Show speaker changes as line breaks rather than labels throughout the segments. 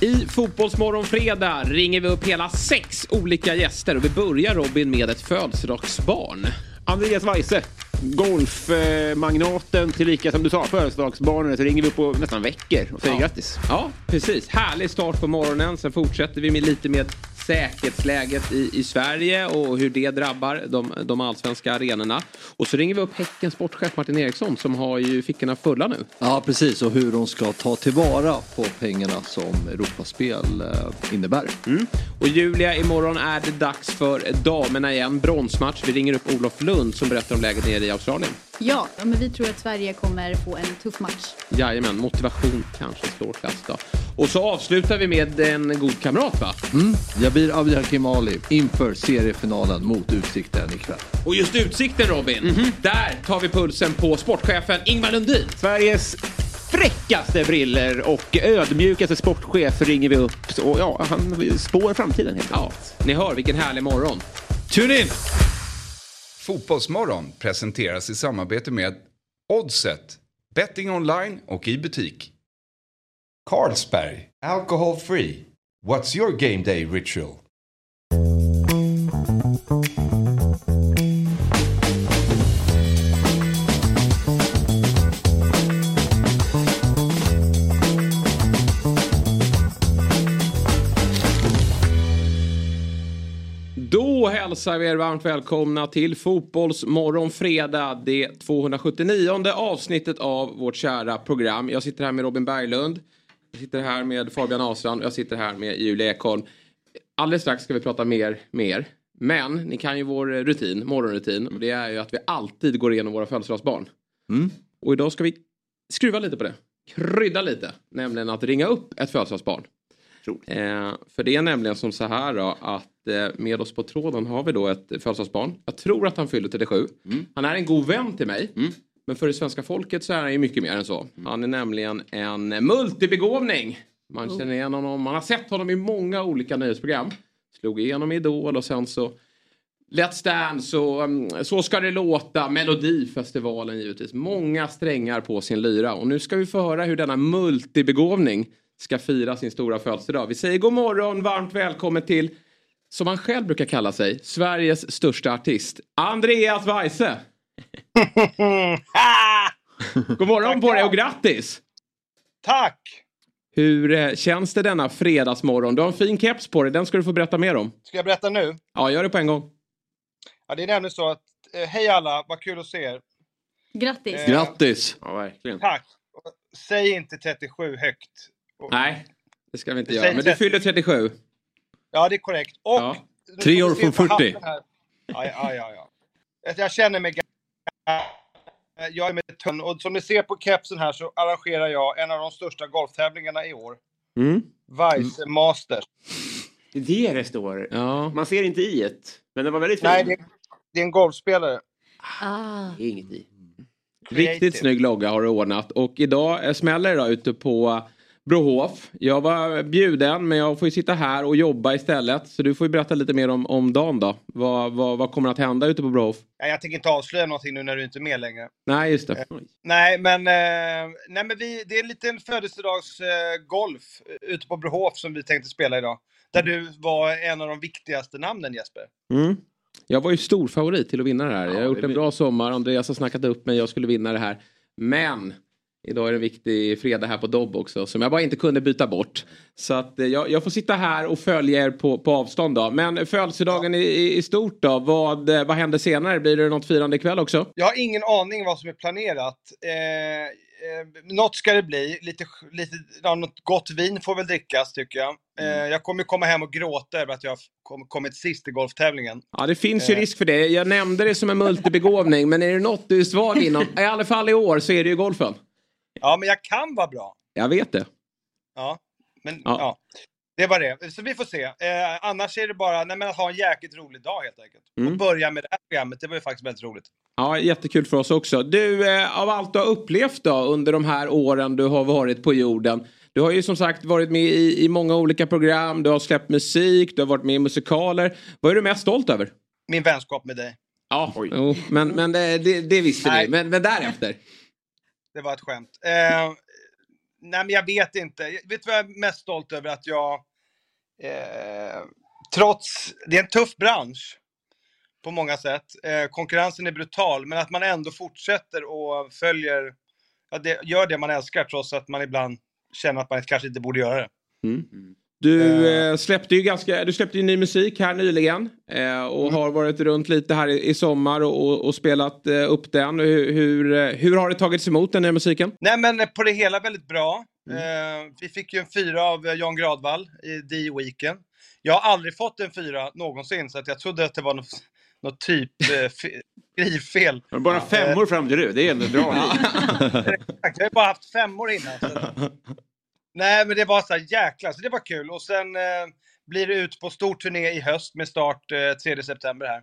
I Fotbollsmorgon fredag ringer vi upp hela sex olika gäster och vi börjar Robin med ett födelsedagsbarn.
Andreas Weise, golfmagnaten tillika som du sa födelsedagsbarnet ringer vi upp på nästan veckor och säger
Ja.
grattis.
Ja, precis. Härlig start på morgonen. Sen fortsätter vi med lite med säkerhetsläget i, i Sverige och hur det drabbar de, de allsvenska arenorna. Och så ringer vi upp Häckens sportchef Martin Eriksson som har ju fickorna fulla nu.
Ja, precis. Och hur de ska ta tillvara på pengarna som Europaspel eh, innebär.
Och Julia, imorgon är det dags för damerna igen. Bronsmatch. Vi ringer upp Olof Lund som berättar om läget nere i Australien.
Ja, men vi tror att Sverige kommer få en tuff match.
Jajamän, motivation kanske slår klass då. Och så avslutar vi med en god kamrat va?
Mm. Jabir Abdihakim Ali inför seriefinalen mot Utsikten ikväll.
Och just Utsikten Robin, där tar vi pulsen på sportchefen Ingvar Lundin.
Sveriges fräckaste briller och ödmjukaste sportchef ringer vi upp. Och ja, han spår framtiden helt
Ja, ni hör vilken härlig morgon.
Tune in!
Fotbollsmorgon presenteras i samarbete med Oddset, betting online och i butik.
Carlsberg, alcohol free. What's your game day ritual?
Då hälsar vi er varmt välkomna till Fotbollsmorgon fredag. Det 279 avsnittet av vårt kära program. Jag sitter här med Robin Berglund. Jag sitter här med Fabian och jag sitter här med Julia Ekholm. Alldeles strax ska vi prata mer med er. Men ni kan ju vår rutin, morgonrutin. Och det är ju att vi alltid går igenom våra födelsedagsbarn. Och idag ska vi skruva lite på det. Krydda lite. Nämligen att ringa upp ett födelsedagsbarn. Eh, för det är nämligen som så här då att med oss på tråden har vi då ett födelsedagsbarn. Jag tror att han fyller 37. Han är en god vän till mig. Men för det svenska folket så är han ju mycket mer än så. Han är nämligen en multibegåvning. Man känner igen honom, man har sett honom i många olika nöjesprogram. Slog igenom Idol och sen så Let's Dance och um, Så ska det låta, Melodifestivalen givetvis. Många strängar på sin lyra. Och nu ska vi få höra hur denna multibegåvning ska fira sin stora födelsedag. Vi säger god morgon, varmt välkommen till, som han själv brukar kalla sig, Sveriges största artist, Andreas Weise. god morgon på dig och grattis!
Tack!
Hur eh, känns det denna fredagsmorgon? Du har en fin keps på dig, den ska du få berätta mer om.
Ska jag berätta nu?
Ja, gör det på en gång.
Ja, det är nämligen så att, eh, hej alla, vad kul att se er.
Grattis!
Eh,
Grattis!
Ja, verkligen.
Tack! Säg inte 37 högt.
Nej, det ska vi inte
Säg
göra. Men du
30.
fyller 37.
Ja, det är korrekt. Och...
Ja.
Tre år från
på
40.
hatten här. Ja, ja, ja, ja. Jag känner mig. Jag är med tunn och som ni ser på kepsen här så arrangerar jag en av de största golftävlingarna i år.
Mm.
Vice Masters.
Det är det det står.
Ja.
Man ser inte i ett. Men det var väldigt
Nej,
fint.
det, det är en golfspelare.
Ah.
Det är inget i.
Riktigt snygg logga har du ordnat. Och idag eh, smäller det då ute på Brohof. Jag var bjuden men jag får ju sitta här och jobba istället. Så du får ju berätta lite mer om, om dagen då. Vad, vad, vad kommer att hända ute på Brohof?
Ja, Jag tänker inte avslöja någonting nu när du inte är med längre.
Nej, just det.
Nej, men, eh, nej, men vi, det är en liten födelsedagsgolf eh, eh, ute på Brohof som vi tänkte spela idag. Där du var en av de viktigaste namnen Jesper.
Mm. Jag var ju stor favorit till att vinna det här. Jag har
Ja,
gjort en bra sommar. Andreas har snackat upp mig. Jag skulle vinna det här. Men idag är det en viktig fredag här på Dobb också. Som jag bara inte kunde byta bort. Så att eh, jag, jag får sitta här och följa er på, på avstånd då. Men födelsedagen i, i, i stort då. Vad, eh, vad händer senare? Blir det något firande ikväll också?
Jag har ingen aning vad som är planerat. Eh, eh, något ska det bli. Lite, lite, ja, något gott vin får väl drickas tycker jag. Eh, jag kommer komma hem och gråta över att jag kommit sist i golftävlingen.
Ja, det finns ju
Eh.
risk för det. Jag nämnde det som en multibegåvning. men är det något du är svag inom, i alla fall i år, så är det ju golfen.
Ja, men jag kan vara bra.
Jag vet det.
Ja, men
Ja.
ja. Det var det. Så vi får se. Eh, annars är det bara nej, men att ha en jäkligt rolig dag helt enkelt.
Mm.
Och börja med det här programmet. Det var ju faktiskt väldigt roligt.
Ja, jättekul för oss också. Du, eh, av allt du har upplevt då under de här åren du har varit på jorden. Du har ju som sagt varit med i, i många olika program, du har släppt musik, du har varit med i musikaler. Vad är du mest stolt över?
Min vänskap med dig.
Ja, jo, men, men det, det, det visste
Nej.
vi. Men, men därefter?
Det var ett skämt. Eh, nej, men jag vet inte. Vet du vad jag är mest stolt över? Att jag, eh, trots, det är en tuff bransch på många sätt. Eh, konkurrensen är brutal, men att man ändå fortsätter och följer, ja, det, gör det man älskar trots att man ibland känner att man kanske inte borde göra det. Mm.
Du
Eh.
eh, släppte ju ganska, du släppte ju ny musik här nyligen. Eh, och
Mm.
har varit runt lite här i, i sommar och, och, och spelat eh, upp den. Hur, hur, eh, hur har det tagits emot den nya musiken?
Nej, men på det hela väldigt bra. Eh, vi fick ju en fyra av Jan Gradvall i D-weekend. Jag har aldrig fått en fyra någonsin, så att jag trodde att det var något, något typ fe- skrivfel.
Bara femmor fram till du, det är ändå bra.
Jag har bara haft femmor innan. Nej, men det var så här jäkla, så det var kul. Och sen eh, blir det ut på stor turné i höst med start eh, 3 september här.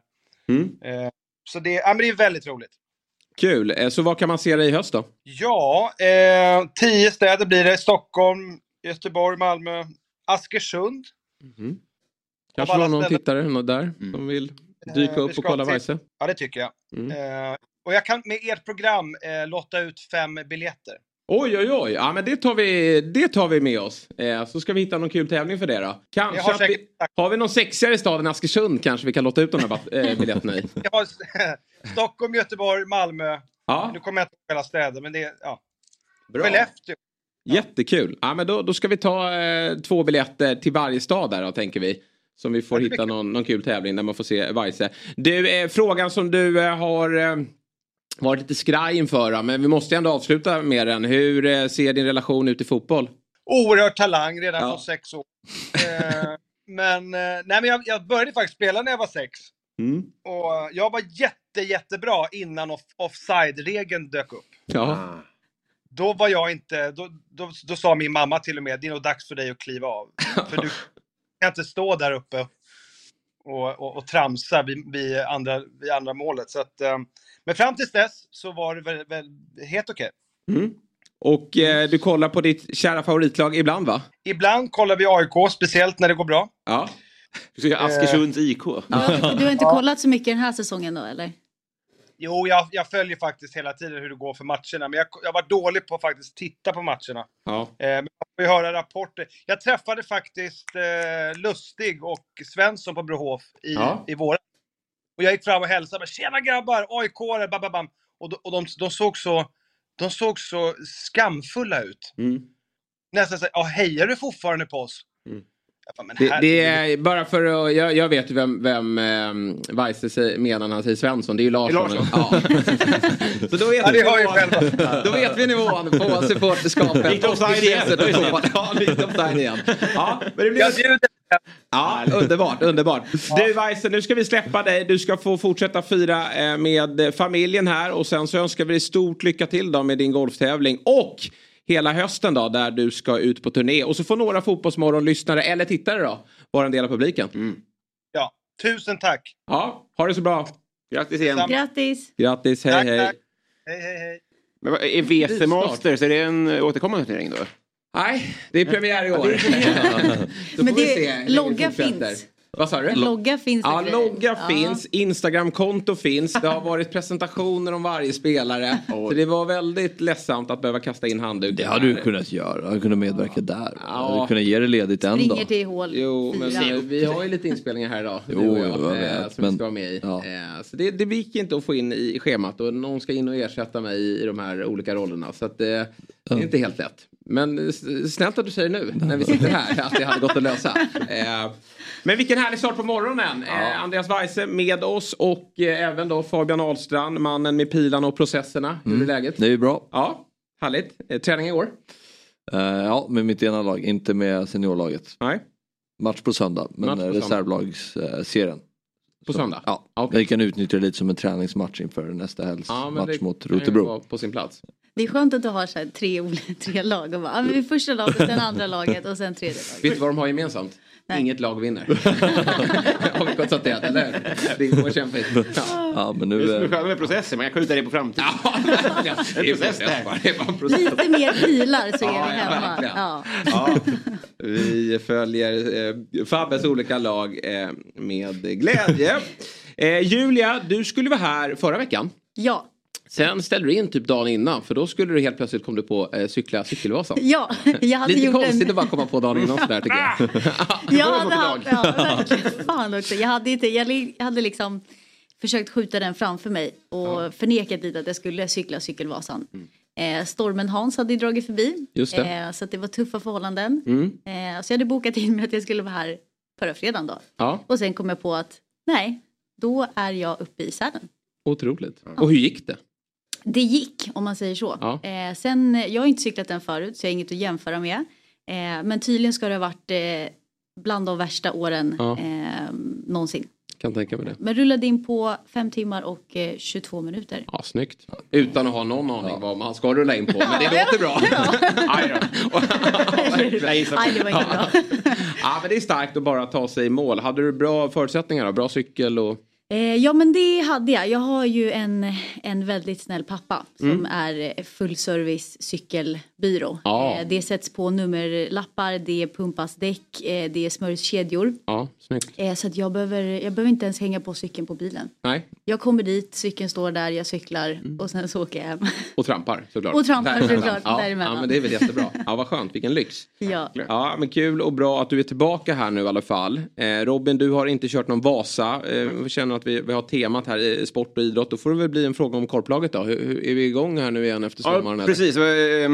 Mm.
Eh, så det, ja, men det är väldigt roligt.
Kul. Eh, så vad kan man se dig i höst då?
Ja, eh, tio städer blir det. Stockholm, Göteborg, Malmö, Askersund.
Kanske
alla
var någon
ställen.
tittare där som vill dyka
Eh, vi
upp och kolla Weise?
Ja, det tycker jag.
Mm.
Eh, och jag kan med ert program eh, lotta ut fem biljetter.
Oj, oj, oj. Ja, men det tar vi, det tar vi med oss. Eh, så ska vi hitta någon kul tävling för det då. Kanske
har
att vi,
säkert-
har vi någon sexigare i staden Askersund kanske vi kan låta ut de här eh, biljetterna i.
Har Stockholm, Göteborg, Malmö.
Ja,
Nu kommer jag inte ihåg alla städer, men det är ja.
bra.
Skellefteå.
Jättekul. Ja, men då, då ska vi ta eh, två biljetter till varje stad där då, tänker vi. Som vi får hitta någon, någon kul tävling där man får se Weise. Du, eh, frågan som du eh, har eh, varit lite skraj inför, men vi måste ändå avsluta med den. Hur eh, ser din relation ut i fotboll?
Oerhörd talang redan
Ja.
från sex år. Eh, men eh, nej, men jag, jag började faktiskt spela när jag var sex.
Mm.
Och jag var jätte, jättebra innan off, offside-regeln dök upp.
Ja.
Då var jag inte, då, då, då sa min mamma till och med, det är nog dags för dig att kliva av. För du kan inte stå där uppe och, och, och tramsa vid, vid, andra, vid andra målet. Så att, eh, men fram tills dess så var det väl, väl helt okej.
Mm. Och eh, du kollar på ditt kära favoritlag ibland va?
Ibland kollar vi AIK, speciellt när det går bra.
Ja.
Du ska Askersunds IK.
Du har, inte- du har inte kollat så mycket den här säsongen då eller?
Jo, jag, jag följer faktiskt hela tiden hur det går för matcherna, men jag, jag var dålig på att faktiskt titta på matcherna.
ja.
Eh, men man får ju höra rapporter. Jag träffade faktiskt eh, Lustig och Svensson på Brohof i,
Ja.
i våras. Och jag gick fram och hälsade. bara, Tjena grabbar! AIK-are! Bam, bam, bam. Och, de, och de, de, såg så, de såg så skamfulla ut.
Mm.
Nästan så ja, hejar du fortfarande på oss?
Mm. Det, det är bara för att, jag, jag vet ju vem, vem eh, Weise menar när han säger Svensson. Det är ju Larsson.
Är
Ja. Så då vet,
Ja,
vi
har ju
då vet vi nivån på supporterskapet.
Lite offside igen.
Ja, lite offside igen. Ja, men det blir
Jag bjuder.
Ja, underbart, underbart. Du Weise, nu ska vi släppa dig. Du ska få fortsätta fira eh, med familjen här och sen så önskar vi dig stort lycka till då med din golftävling och hela hösten då där du ska ut på turné. Och så får några Fotbollsmorgon-lyssnare eller tittare då vara en del av publiken.
Ja, tusen tack.
Ja, ha det så bra.
Grattis igen.
Grattis!
Grattis, hej
Tack,
hej.
tack. Hej, hej, hej.
Men vad- Är WC Masters, är det en återkommande turnering då?
Nej, det är premiär i år.
Men
vi
det-
se hur länge
logga
det fortsätter.
finns.
Vad sa du?
En logga finns
Ja, logga
Ja.
finns, Instagramkonto finns, det har varit presentationer om varje spelare. Så det var väldigt ledsamt att behöva kasta in handduken.
Det hade du kunnat göra. Du hade kunnat medverka där. Du
Ja.
hade kunnat ge det ledigt en dag.
till hål
Jo, men eh, vi har ju lite inspelningar här idag.
Jo,
och jag, eh,
vet,
som vi
men-
ska vara med i.
ja.
Eh, Så det, det gick inte att få in i schemat och någon ska in och ersätta mig i, i de här olika rollerna. Så att, eh, det är inte helt lätt. Men snällt att du säger nu när vi sitter här att det hade gått att lösa. Eh, Men vilken härlig start på morgonen. Eh, Andreas Weise med oss och eh, även då Fabian Ahlstrand, mannen med pilarna och processerna. Hur är läget?
Det är bra.
Ja, härligt. Träning i år?
Ja, med mitt ena lag, inte med seniorlaget.
Nej,
Match på söndag, men reservlagsserien.
på söndag?
Ja,
Okej.
vi kan utnyttja det lite som en träningsmatch inför nästa helgs
Ja,
match mot Rotebro.
på sin plats.
Det är skönt att du har så här tre, olika- tre lag. Och bara, ja, men vi första laget, sen andra laget och sen tredje laget.
Vet du vad de har gemensamt?
Nej.
Inget lag vinner. har vi konstaterat, eller hur? Det går kämpigt. Ja.
Ja, men
Det är
nu...
som är
eh,
skönt med processer, man kan skjuta det på framtiden.
Ja, verkligen. det är en process bara. Det är bara en process.
Lite mer pilar så är
Ja,
vi
ja,
hemma. Ja.
Ja, vi följer eh, Fabbes olika lag eh, med glädje. Eh, Julia, du skulle vara här förra veckan.
ja,
Sen ställde du in typ dagen innan för då skulle du helt plötsligt kom du på eh, cykla Cykelvasan.
Ja, jag hade
Lite
gjort
konstigt
en...
att bara komma på dagen innan sådär tycker jag.
Jag hade, haft, ja. Fan också. Jag hade, inte, jag hade liksom försökt skjuta den framför mig och förnekat lite att jag skulle cykla Cykelvasan. Eh, stormen Hans hade ju dragit förbi.
Mm. Just. Mm.
Eh, så det var tuffa förhållanden. Eh, så jag hade bokat in mig att jag skulle vara här förra fredagen då.
Ja,
Och sen kom jag på att nej, då är jag uppe i Sälen.
otroligt. Och hur gick det?
Det gick om man säger så.
Ja.
Eh, sen, jag har inte cyklat den förut så jag har inget att jämföra med. Eh, men tydligen ska det ha varit eh, bland de värsta åren
Ja.
eh, någonsin.
Kan tänka mig det.
Men rullade in på 5 timmar och eh, 22 minuter.
Ja, snyggt. Utan att ha någon aning vad man ska rulla in på. Men det låter bra.
Nej, det var inte bra.
Ja, men det är starkt att bara ta sig i mål. Hade du bra förutsättningar då? Bra cykel och...
Eh, ja men det hade jag. Jag har ju en, en väldigt snäll pappa som
Mm.
är fullservice cykelbyrå.
Ja.
Eh, det sätts på nummerlappar, det pumpas däck, eh, det smörjs kedjor.
Ja, snyggt.
Eh, så att jag behöver, jag behöver inte ens hänga på cykeln på bilen.
Nej,
Jag kommer dit, cykeln står där, jag cyklar
Mm.
och sen så åker jag hem.
och trampar såklart.
Och trampar
Däremellan.
såklart,
Ja,
däremellan.
ja, men det är väl jättebra. Ja, vad skönt. Vilken lyx.
ja.
Ja, men kul och bra att du är tillbaka här nu i alla fall. Eh, Robin, du har inte kört någon Vasa. Eh, att vi, vi har temat här, eh, sport och idrott. Då får det väl bli en fråga om korplaget då. Hur, hur, är vi igång här nu igen efter sommaren?
Ja,
eller?
precis. Eh,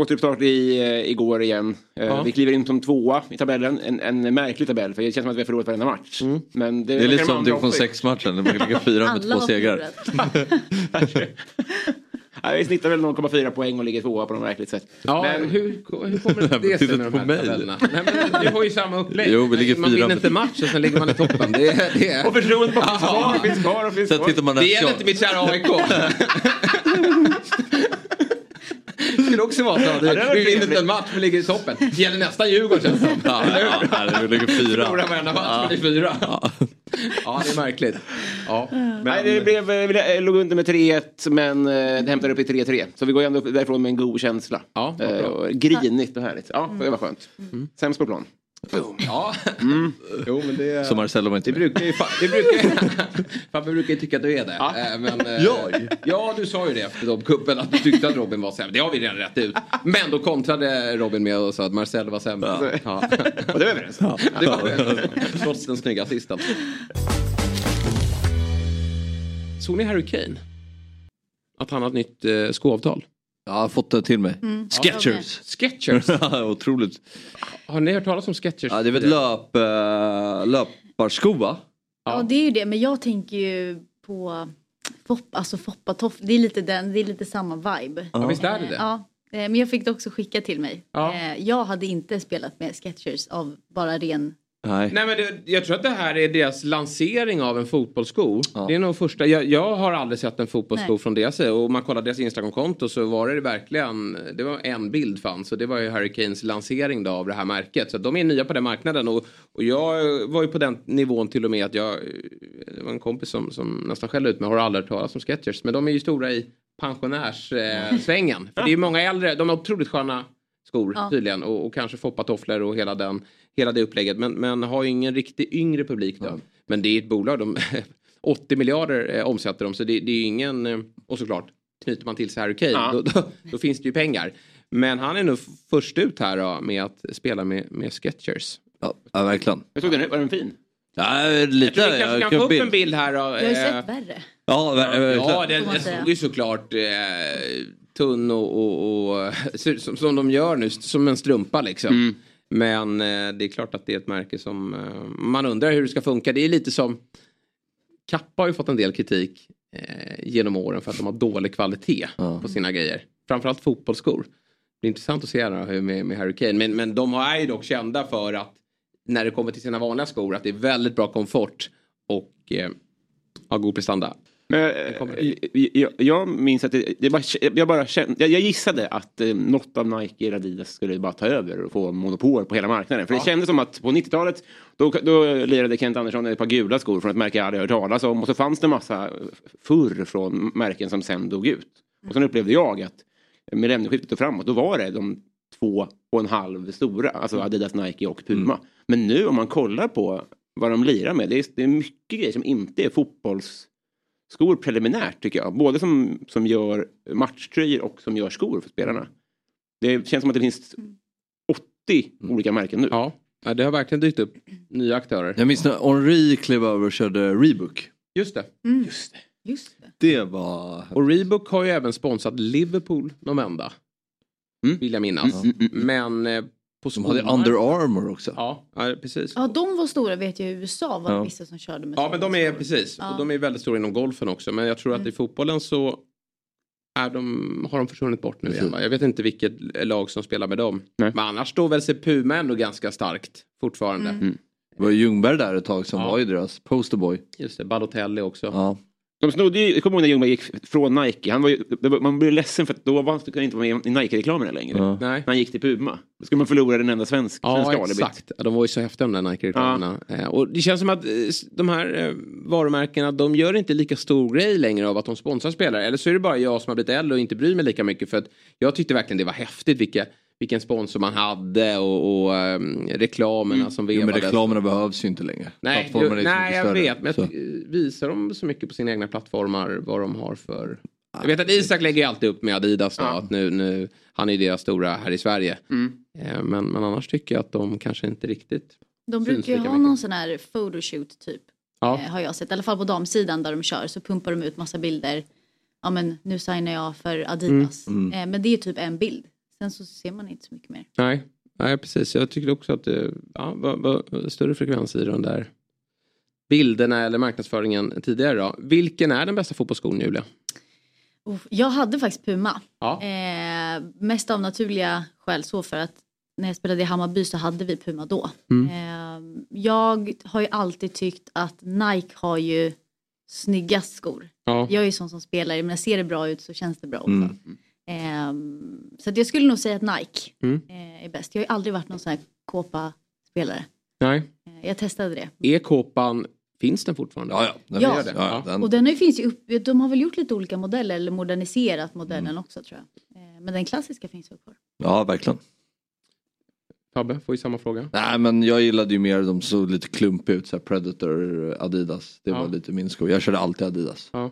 Återuppstart i, eh, igår igen. Eh,
Ja.
Vi kliver in som tvåa i tabellen. En, en märklig tabell för det känns som att vi har förlorat varenda match.
Mm.
Men
Det är lite som division
också-
6-matchen. där Man ligger fyra med två segrar.
Nej, vi snittar väl 0,4 poäng och ligger tvåa på något märkligt sätt.
Ja,
Men-
hur, hur kommer det sig med de här tabellerna? Nej, men du har ju samma upplägg.
Jo, vi ligger
man
fyra
vinner inte match och sen ligger man i toppen. Det, är- det, är-
Och förtroendet bara finns kvar och finns kvar och finns kvar.
det gäller inte mitt kära AIK. Det skulle också vara så.
det var
Vi vinner inte en match men ligger i toppen. Det gäller nästa Djurgården känns det.
Ja, ja, ja, vi ligger fyra.
Förlorar varenda match men är fyra. Ja, det är märkligt. Ja, men,
Nej, det blev, eh, vi låg under med 3-1 men eh, det hämtade upp i 3-3. Så vi går ändå därifrån med en god känsla.
Ja, bra.
Och grinigt och härligt. Ja, det var skönt. Sämst på plan.
Ja. Jo, men det...
Så Marcello var inte
Det
med.
brukar ju... Fa- det brukar, Fabbe brukar ju tycka att du är det. Eh, Men, eh,
Jag?
Ja, du sa ju det efter de kuppen att du tyckte att Robin var sämre. Det har vi redan rätt ut. Men då kontrade Robin med och sa att Marcel var sämre. Ja.
Och det var överens.
Det var det. Trots den snygga assisten. Såg ni Harry Kane? Att han har ett nytt eh, skoavtal?
Jag har fått det till mig. Sketchers.
Sketchers.
Otroligt.
Har ni hört talas om Sketchers?
Ja, det är väl ett löp, äh, löparsko va?
ja det är ju det men jag tänker ju på Fop, alltså Foppatoff, det är lite den, det är lite samma vibe.
Ja, visst är det det?
Ja, eh, men jag fick det också skicka till mig.
Ja.
Eh, Jag hade inte spelat med Skechers av bara ren...
Nej.
Nej men det, jag tror att det här är deras lansering av en fotbollssko.
Ja.
Det är nog första, jag, jag har aldrig sett en fotbollssko
Nej.
från deras sida. Och om man kollar deras Instagramkonto så var det verkligen, det var en bild fanns. Och det var ju Harry Kanes lansering då av det här märket. Så de är nya på den marknaden. Och, och jag var ju på den nivån till och med att jag, det var en kompis som, som nästan skällde ut mig, har aldrig hört talas om Skechers. Men de är ju stora i pensionärssvängen. Eh. För det är många äldre, de har otroligt sköna skor
Ja.
tydligen. Och, och kanske foppatofflor och hela, den, hela det upplägget. Men, men har ju ingen riktig yngre publik då. Men det är ett bolag, de, 80 miljarder eh, omsätter de. Så det, det är ju ingen, eh, och såklart knyter man till sig Harry Kane,
Ja.
då, då, då finns det ju pengar. Men han är nog först ut här då, med att spela med, med Sketchers.
Ja, ja verkligen.
Jag såg den, var den fin?
Ja,
Jag
lite.
tror vi kanske kan få upp en bild här då.
Jag har ju
eh,
sett värre.
Ja, ver- verkligen.
Ja, den, den såg ju såklart eh, tunn och, och, och ut som, som de gör nu, som en strumpa liksom. Men eh, det är klart att det är ett märke som eh, man undrar hur det ska funka. Det är lite som Kappa har ju fått en del kritik eh, genom åren för att de har dålig kvalitet
Ja.
på sina grejer. Framförallt fotbollsskor. Det är intressant att se här hur med, med Harry Kane. Men, men de är ju dock kända för att när det kommer till sina vanliga skor att det är väldigt bra komfort och eh, har god prestanda.
Men, eh, jag, jag minns att det, det bara, jag, bara kände, jag, jag gissade att eh, något av Nike eller Adidas skulle bara ta över och få monopol på hela marknaden. För det kändes som att på 90-talet då, då lirade Kent Andersson ett par gula skor från ett märke jag aldrig hört talas om och så fanns det massa förr från märken som sen dog ut. Och sen upplevde jag att millennieskiftet och framåt då var det de två och en halv stora, alltså Adidas, Nike och Puma. Men nu om man kollar på vad de lirar med, det är, det är mycket grejer som inte är fotbolls skor preliminärt tycker jag. Både som, som gör matchtröjor och som gör skor för spelarna. Det känns som att det finns 80 olika märken nu.
Ja, ja, det har verkligen dykt upp nya aktörer.
Jag minns när Henri klev över och körde Rebook.
Just det.
Just det.
Just det.
Det var...
Och Reebok har ju även sponsrat Liverpool någon vända.
Mm.
Vill jag minnas.
Mm, mm, mm.
Men eh, på
Som hade Under Armour också.
Ja, ja, precis.
Ja, de var stora vet jag i USA var det
Ja.
vissa som körde med
Ja, men de är precis.
Ja.
Och de är väldigt stora inom golfen också. Men jag tror att
Mm.
i fotbollen så är de, har de försvunnit bort nu igen.
Precis.
Va? Jag vet inte vilket lag som spelar med dem.
Nej.
Men annars står väl sig Puma ändå ganska starkt fortfarande.
Mm.
Det var Ljungberg där ett tag som
Ja.
var ju deras posterboy.
Just det, Balotelli också.
Ja.
De snodde ju, jag kommer ihåg när Ljungberg gick från Nike. Han var ju, man blev ledsen för att då var han inte vara med i Nike-reklamerna längre.
Ja.
När
Nej.
han gick till Puma. Då skulle man förlora den enda svensk, svenska
Ja,
alibit.
exakt. Ja, De var ju så häftiga de där Nike-reklamerna. Eh, Och det känns som att eh, de här eh, varumärkena, de gör inte lika stor grej längre av att de sponsrar spelare. Eller så är det bara jag som har blivit äldre och inte bryr mig lika mycket. För att jag tyckte verkligen det var häftigt vilka, vilken sponsor man hade och, och ehm, reklamerna som
Jo, men
vevades.
reklamerna behövs ju inte längre.
Nej, ju, nej jag vet. Men jag visar de så mycket på sina egna plattformar vad de har för... Jag vet att Isak lägger alltid upp med Adidas då,
Ja.
att nu, nu, han är ju deras stora här i Sverige.
Mm.
Eh, Men, men annars tycker jag att de kanske inte riktigt...
De brukar ju ha
mycket.
någon sån här photoshoot typ.
Ja.
Eh, har jag sett. I alla fall på damsidan där de kör så pumpar de ut massa bilder. Ja men nu signar jag för Adidas.
Mm,
Eh, men det är typ en bild. Sen så ser man inte så mycket mer.
Nej, nej precis. Jag tycker också att det ja, var, var större frekvens i de där bilderna eller marknadsföringen tidigare. Då. Vilken är den bästa fotbollsskon Julia?
Jag hade faktiskt Puma.
Ja.
Eh, mest av naturliga skäl så för att när jag spelade i Hammarby så hade vi Puma då.
Mm.
Eh, jag har ju alltid tyckt att Nike har ju snyggast skor.
Ja.
Jag är ju sån som spelar, men ser det bra ut så känns det bra också.
Mm.
Ehm, så att jag skulle nog säga att Nike
Mm.
eh, är bäst. Jag har ju aldrig varit någon sån här kåpa-spelare.
Nej.
Eh, jag testade det.
Är kåpan, finns den fortfarande?
Ja, ja. Den,
Ja.
gör det. ja, den,
Och den har ju- finns ju upp, de har väl gjort lite olika modeller eller moderniserat modellen
Mm.
också tror jag. Eh, men den klassiska finns ju kvar.
ja, verkligen.
Fabbe, får ju samma fråga.
Nej men jag gillade ju mer de såg lite klumpiga ut, så här Predator, Adidas. Det
Ja.
var lite min sko. Jag körde alltid Adidas.
Ja.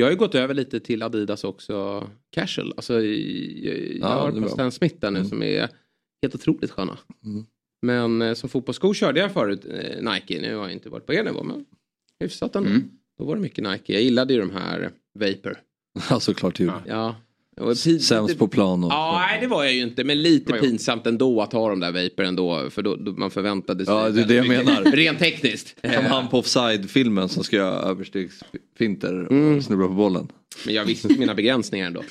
Jag har ju gått över lite till Adidas också, casual. Alltså, jag
Ja,
har på
bra.
Stan Smith där nu
Mm.
som är helt otroligt sköna.
Mm.
Men eh, som fotbollssko körde jag förut eh, Nike. Nu har jag inte varit på er nivå men hyfsat ändå.
Mm.
Då var det mycket Nike. Jag gillade ju de här Vapor.
Ja såklart ju.
Ja.
Sämst på plan och
Ja, nej det var jag ju inte. Men lite pinsamt ändå att ha de där Vapor ändå. För då, då man förväntade sig.
Ja, det är det jag menar.
Rent tekniskt.
Som
Eh,
han på offside-filmen som ska göra överstegsfinter och
Mm.
snubbla på bollen.
Men jag visste mina begränsningar ändå.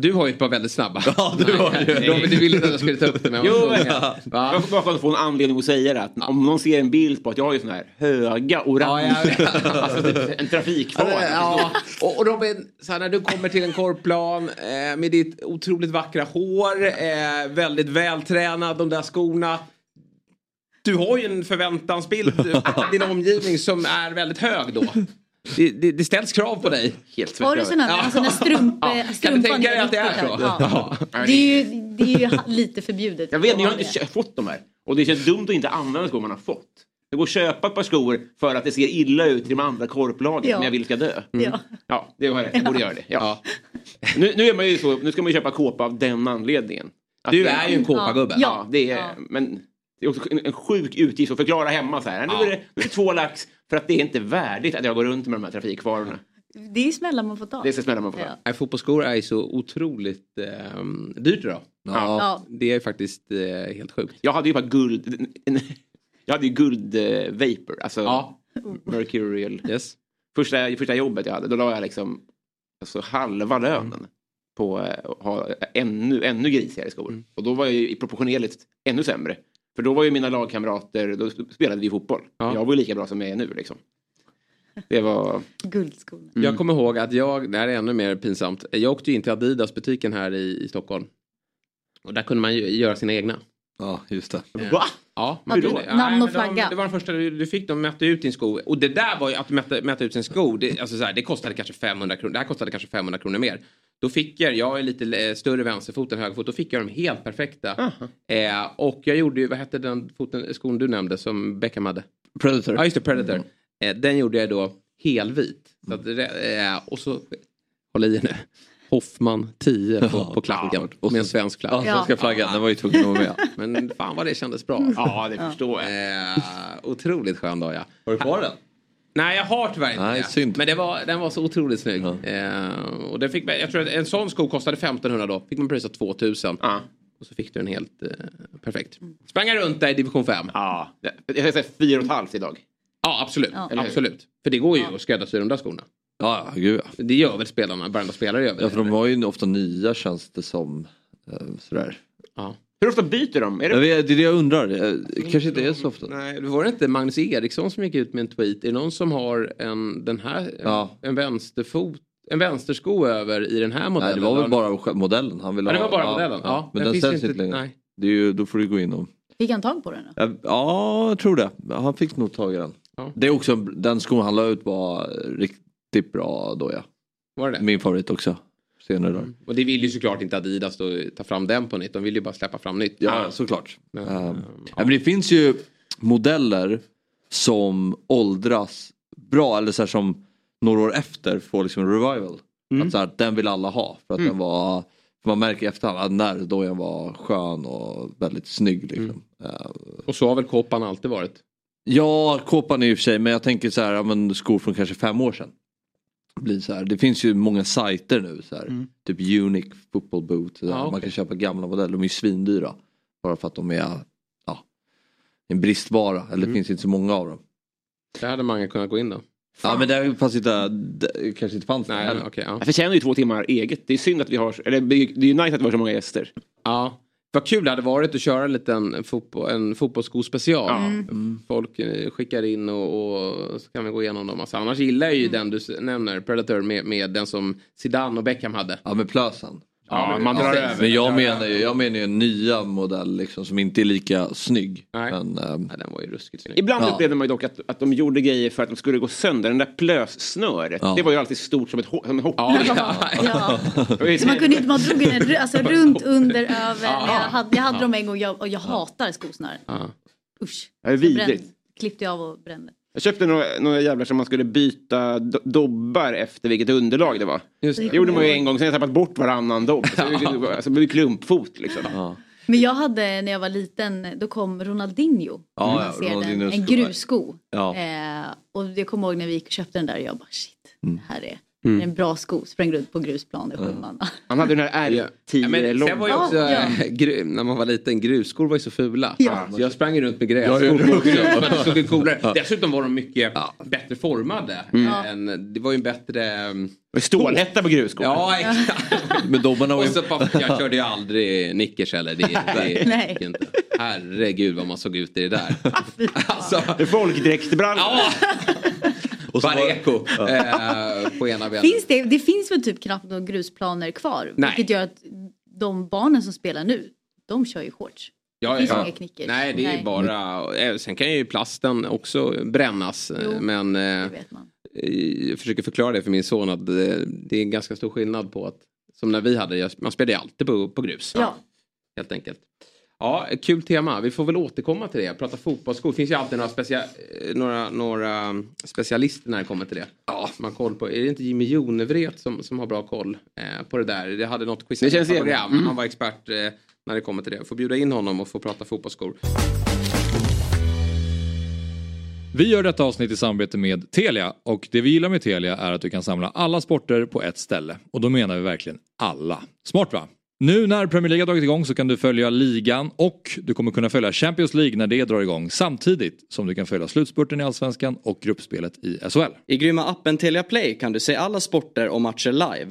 Du har ju ett par väldigt snabba.
Ja, du har ju.
Robin, du ville inte att jag skulle ta upp det. Men jag
Jo, men- får bara för att få en anledning att säga det. Att om någon ser en bild på att jag har ju såna här höga
Ja,
orange,
jag vet.
alltså typ en trafikfara.
Ja, och och Robin, så här, när du kommer till en korpplan eh, med ditt otroligt vackra hår, eh, väldigt vältränad, de där skorna. Du har ju en förväntansbild av din omgivning som är väldigt hög då. Det, det, det ställs krav på dig.
Helt
Har du här,
Ja.
alltså strump,
Ja. Kan du tänka dig att det är så?
Ja.
Ja.
Det är ju, det är ju lite förbjudet.
Jag vet, men jag har inte fått de här. Och det känns dumt att inte använda skor man har fått. Det går att köpa ett par skor för att det ser illa ut i de andra korplagen
Ja.
som jag vill ska dö.
det. Ja.
Ja, det var rätt. Jag borde göra det. Ja. Nu, nu är man ju så, nu ska man ju köpa kåpa av den anledningen. Att
Du är ju en kåpagubbe.
Ja.
Ja, det är,
Ja.
men det är också en, sjuk utgift att förklara hemma så här. Nu
Ja.
är, det, nu är det två lax för att det är inte värdigt att jag går runt med de här trafikfarorna.
Det är smällar man får ta.
Det ska smälla man på.
Ja.
Nej, fotbollsskor är ju så otroligt eh, dyrt idag.
Ja.
Ja.
Det är faktiskt eh, helt sjukt.
Jag hade ju bara guld, jag hade ju guld eh, vapor, alltså
Ja.
mercurial.
Yes.
Första, första jobbet jag hade, då la jag liksom alltså, halva lönen på eh, att ha ännu, ännu grisigare skor.
Mm.
Och då var jag ju proportionerligt ännu sämre. För då var ju mina lagkamrater, då spelade vi fotboll.
Ja.
Jag var ju lika bra som jag är nu liksom. Det var...
Guldskor.
Mm.
Jag kommer ihåg att jag, det här är ännu mer pinsamt, jag åkte ju in till Adidas-butiken här i, i Stockholm. Och där kunde man ju göra sina egna.
ja, just det.
Va?
Ja, men då-
namn och flagga.
De, det var den första du, du fick, de mätte ut din sko. Och det där var ju att mäta, mäta ut sin sko, det, alltså så här, det kostade kanske 500 kronor. Det här kostade kanske 500 kronor mer. Då fick jag, jag är lite eh, större vänsterfot än högerfot, då fick jag dem helt perfekta. Eh, och jag gjorde ju, vad hette den foten, skon du nämnde som Beckham hade?
Predator.
Ja just det, Predator. Eh, den gjorde jag då helvit. Så att, eh, och så, håll i er nu, Hoffman 10 på, på klacken
Och
med en svensk flagg.
Ja, svenska flaggan, den var ju tvungen att vara med.
Men fan vad det kändes bra.
Ja, det förstår jag.
Eh, otroligt skön dag ja.
Har du kvar den?
Nej jag har tyvärr inte
Nej, synd.
Men det var, den var så otroligt snygg. Eh, och det fick, jag tror att en sån sko kostade 1500 då. Fick man prisa 2000.
Ja.
Och så fick du en helt eh, perfekt. Sprang runt där i division 5?
Ja, jag jag säger fyra och ett halvt idag.
Ja absolut.
Ja.
Absolut. För det går ju att skräddarsy de där skorna.
Ja, ja, gud ja.
Det gör väl spelarna, varenda spelare gör väl
Ja, för de var ju ofta nya känns det som. Eh, Sådär.
ja.
Hur ofta byter de? Är det...
vet, det är det jag undrar. Eh, Kanske inte är så ofta.
Nej, det var det inte Magnus Eriksson som gick ut med en tweet. Är det någon som har en, den här,
Ja.
en vänsterfot, en vänstersko över i den här modellen?
Nej, det var väl bara modellen han ville
Ja, det
ha.
var bara modellen. Ja,
Men
den
den
finns
säljs
inte-
längre.
nej.
Det är ju, då får du gå in och...
Fick han tag på den då?
Ja, Ja, jag tror det. Han fick nog tag i den.
Ja.
Det är också, den skon han la ut var riktigt bra då ja.
Var det det?
Min favorit också. Senare dagar.
Och det vill ju såklart inte Adidas då ta fram den på nytt. De vill ju bara släppa fram nytt.
Ja, såklart.
Men,
Ehm,
ja.
men det finns ju modeller som åldras bra eller så här som några år efter får liksom en revival. Att så här, den vill alla ha för att den var för man märker i efterhand att den där dojan var skön och väldigt snygg. Liksom. Ehm,
Och så har väl Kåpan alltid varit.
Ja, kåpan är i och för sig, men jag tänker så här, ja, men skor från kanske fem år sedan. Blir så här. Det finns ju många sajter nu, så här. typ Unique Football Boot. Så där.
Ja.
Man kan köpa gamla modeller, de är ju svindyra. Bara för att de är ja, en bristvara, eller det finns inte så många av dem.
Det hade man kunnat gå in då.
Ja men det fanns inte, det kanske inte fanns
Nej,
heller.
okej. ja.
Jag förtjänar ju två timmar eget. Det är synd att vi har, eller det är ju nice att vi har så många gäster.
ja. Vad kul det hade varit att köra en liten fotboll, en fotbollssko-special.
Ja.
Folk eh, skickar in och, och så kan vi gå igenom dem. Alltså, annars gillar jag ju den du nämner, Predator, med, med den som Zidane och Beckham hade.
Ja med plösen.
Ja, man drar
Ja.
över.
Men jag menar ju, jag menar ju en nya modell liksom, som inte är lika snygg.
Nej.
Men, ehm,
Ja, den var ju ruskigt snygg.
Ibland
Ja.
upplevde man ju dock att, att de gjorde grejer för att de skulle gå sönder. Den där plössnöret,
Ja.
det var ju alltid stort som ett ho- som en hopp.
Ja,
Ja.
ja.
Så man kunde inte, man drog den alltså, runt, under, över. Jag hade, jag hade dem en gång jag, och jag hatar skosnören.
Ja.
Usch.
Det är vidrigt.
Brände- Klippte jag av och brände.
Jag köpte några, några jävlar som man skulle byta do- dobbar efter vilket underlag det var.
Just
Det
det.
gjorde man ju en gång, sen har jag tappat bort varannan dobb. Så det blev- alltså, det blev klumpfot liksom.
ja.
Men jag hade när jag var liten, då kom Ronaldinho.
Ja, ja,
den,
Ronaldinhos
en
sko.
grussko.
Ja.
Eh, och jag kommer ihåg när vi gick och köpte den där och jag bara shit,
Mm.
det här är, det är en bra sko. Sprang runt på grusplan i sju man.
Han hade den här
Ja.
R10
Ja, men
lång.
sen var ju
Ja,
också,
ja.
eh, gru, när man var liten, grusskor var ju så fula.
Ja.
Så jag sprang runt med grässkor
ja,
på
ja.
grus, det såg. Dessutom var de mycket
Ja.
bättre formade.
Ja.
Än, det var ju en bättre...
Och Stålhätta på grusskor.
Ja, exakt.
Men dobbarna var
Och så jag körde ju aldrig nickers heller. Det, det,
Nej.
inte. Herregud vad man såg ut i det där. Alltså,
Det är folkdräktsbrallor.
ja,
Och var-
Pareco eh, på ena benet.
Finns det, det finns väl typ knappt några grusplaner kvar.
Nej.
Vilket gör att de barnen som spelar nu, de kör ju shorts.
Ja,
Det finns
ja.
inga knickers.
Nej, det är
Nej.
bara... eh, Sen kan ju plasten också brännas. eh,
Jo,
men
Det vet man.
jag försöker förklara det för min son att det, är en ganska stor skillnad på att som när vi hade, man spelade ju alltid på, på grus.
Ja.
Helt enkelt. Ja, kul tema. Vi får väl återkomma till det. Prata fotbollsskor. Det finns ju alltid några, specia eh, några, några specialister när det kommer till det. Ja. Man koll på. Är det inte Jimmy Jonevret som, som har bra koll eh, på det där? Det hade något quiz
Det
program.
Mm.
Han var expert eh, när det kommer till det. Får bjuda in honom och få prata fotbollsskor.
Vi gör detta avsnitt i samarbete med Telia och det vi gillar med Telia är att du kan samla alla sporter på ett ställe. Och då menar vi verkligen alla. Smart va? Nu när Premier League har dragit igång så kan du följa ligan och du kommer kunna följa Champions League när det drar igång samtidigt som du kan följa slutspurten i Allsvenskan och gruppspelet i SHL.
I grymma appen Telia Play kan du se alla sporter och matcher live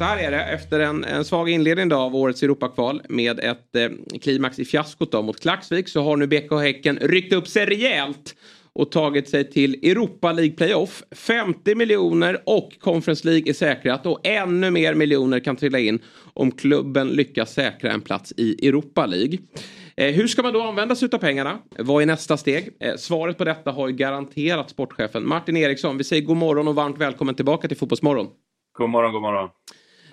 Så här är det, efter en, en svag inledning då av årets Europakval med ett eh, klimax i fiaskot då mot Klaxvik så har nu BK Häcken ryckt upp sig rejält och tagit sig till Europa League Playoff. 50 miljoner och Conference League är säkrat och ännu mer miljoner kan trilla in om klubben lyckas säkra en plats i Europa League. Eh, hur ska man då använda sig av pengarna? Vad är nästa steg? Eh, svaret på detta har ju garanterat sportchefen Martin Eriksson. Vi säger god morgon och varmt välkommen tillbaka till Fotbollsmorgon.
God morgon, god morgon.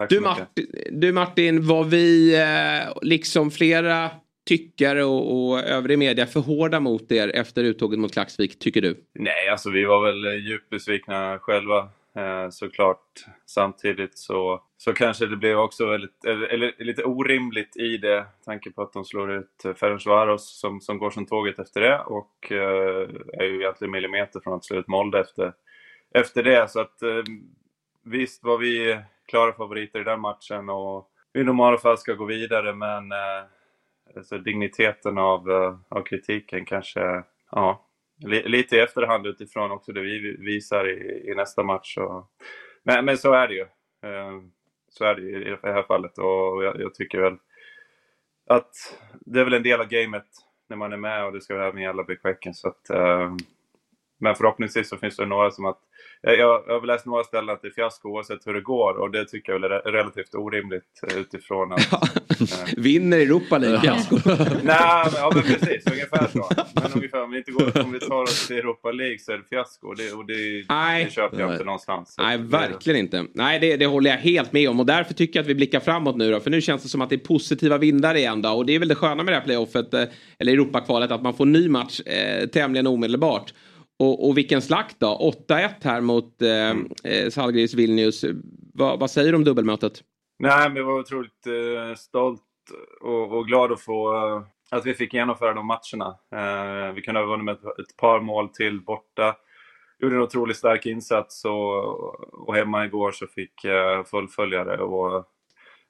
Du. Martin, du Martin, var vi eh, liksom flera tyckare och, och övrig media för hårda mot er efter uttåget mot Klaxvik, tycker du?
Nej, alltså vi var väl djupt besvikna själva eh, såklart. Samtidigt så, så kanske det blev också väldigt, eller, eller, lite orimligt i det, tanke på att de slår ut eh, Ferencvaros som, som går som tåget efter det och eh, är ju egentligen millimeter från att slå ut Molde efter, efter det. Så att eh, visst var vi klara favoriter i den matchen och i normala fall ska gå vidare men eh, alltså digniteten av, eh, av kritiken kanske, ja, li, lite i efterhand utifrån också det vi visar i, i nästa match. Och, men, men så är det ju. Eh, så är det ju i det här fallet och jag, jag tycker väl att det är väl en del av gamet när man är med och det ska även gälla BK så att eh, men förhoppningsvis så finns det några som att... Jag, jag har läst några ställen att det är fiasko oavsett hur det går och det tycker jag väl är re- relativt orimligt eh, utifrån att...
Vinner Europa League fiasko.
Nej, men, ja, men precis. Ungefär så. Men ungefär, om vi, inte går, om vi tar oss till Europa League så är det fiasko och det, och det, det köper jag inte någonstans.
Nej, verkligen inte. Nej, det, det håller jag helt med om och därför tycker jag att vi blickar framåt nu då. För nu känns det som att det är positiva vindar igen då. Och det är väl det sköna med det här playoffet, eh, eller Europakvalet, att man får ny match eh, tämligen omedelbart. Och, och vilken slakt då. 8-1 här mot eh, eh, Zalgiris Vilnius. Va, vad säger du om dubbelmötet?
Nej, men jag var otroligt eh, stolt och, och glad att få eh, att vi fick genomföra de matcherna. Eh, vi kunde ha vunnit med ett, ett par mål till borta. Gjorde en otroligt stark insats och, och hemma igår så fick eh, fullfölja det. Och eh,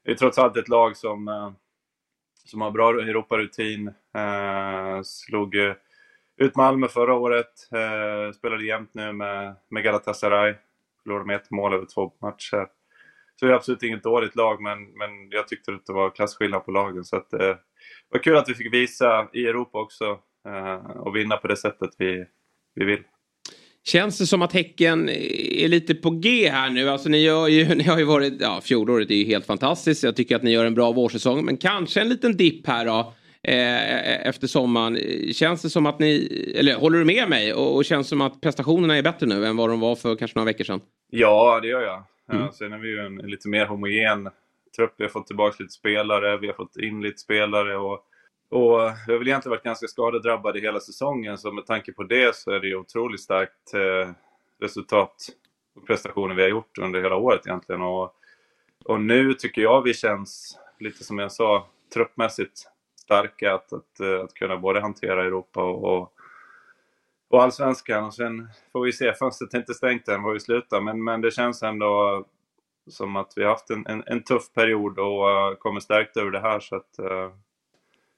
det är trots allt ett lag som, eh, som har bra Europarutin. Eh, slog eh, ut Malmö förra året. Eh, spelade jämnt nu med, med Galatasaray. Förlorade med ett mål över två matcher. Så det är absolut inget dåligt lag, men, men jag tyckte att det var klasskillnad på lagen. Så att, eh, det var kul att vi fick visa i Europa också eh, och vinna på det sättet vi, vi vill.
Känns det som att Häcken är lite på G här nu? Alltså ni, gör ju, ni har ju varit, ja fjolåret är ju helt fantastiskt. Jag tycker att ni gör en bra vårsäsong. Men kanske en liten dipp här då. Eh, efter sommaren. Känns det som att ni, eller håller du med mig? Och, och känns det som att prestationerna är bättre nu än vad de var för kanske några veckor sedan?
Ja, det gör jag.
Mm.
Ja, sen är vi ju en, en lite mer homogen trupp. Vi har fått tillbaka lite spelare, vi har fått in lite spelare och, och vi har väl egentligen varit ganska skadedrabbade hela säsongen. Så med tanke på det så är det ju otroligt starkt eh, resultat och prestationer vi har gjort under hela året egentligen. Och, och nu tycker jag vi känns, lite som jag sa, truppmässigt starka att, att, eh, att kunna både hantera Europa och, och allsvenskan. Och sen får vi se, fönstret är inte stängt än var vi slutar. Men, men det känns ändå som att vi har haft en, en, en tuff period och uh, kommer stärkt över det här. Så att uh,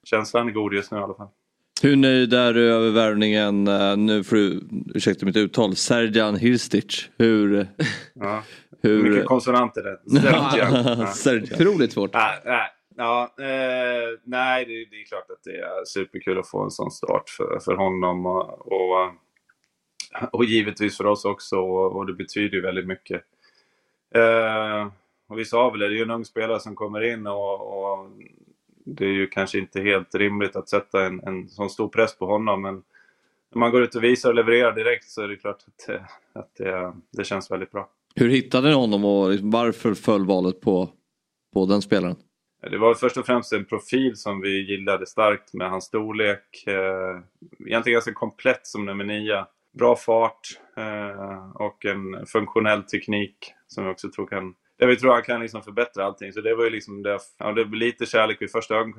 känslan är god just nu i alla fall.
Hur nöjd är du över värvningen, eh, nu får du ursäkta mitt uttal, Serjan Hirstic? Hur...
Ja.
hur...
Mycket konsonanter där. Sergian.
Sergian.
Otroligt svårt.
Nej, nej, ja, eh, nej det, det är klart att det är superkul att få en sån start för, för honom. Och, och, eh, och givetvis för oss också. Och, och det betyder ju väldigt mycket. Eh, och vi sa väl det, det är ju en ung spelare som kommer in och, och det är ju kanske inte helt rimligt att sätta en, en sån stor press på honom. Men när man går ut och visar och levererar direkt så är det klart att, det, att det, det känns väldigt bra.
Hur hittade ni honom och liksom varför föll valet på, på den spelaren?
Det var först och främst en profil som vi gillade starkt med hans storlek. Eh, egentligen ganska komplett som nummer nio. Bra fart eh, och en funktionell teknik som jag också tror kan där vi tror han kan liksom förbättra allting. Så det var ju liksom det, ja, det blev lite kärlek vid första ögon,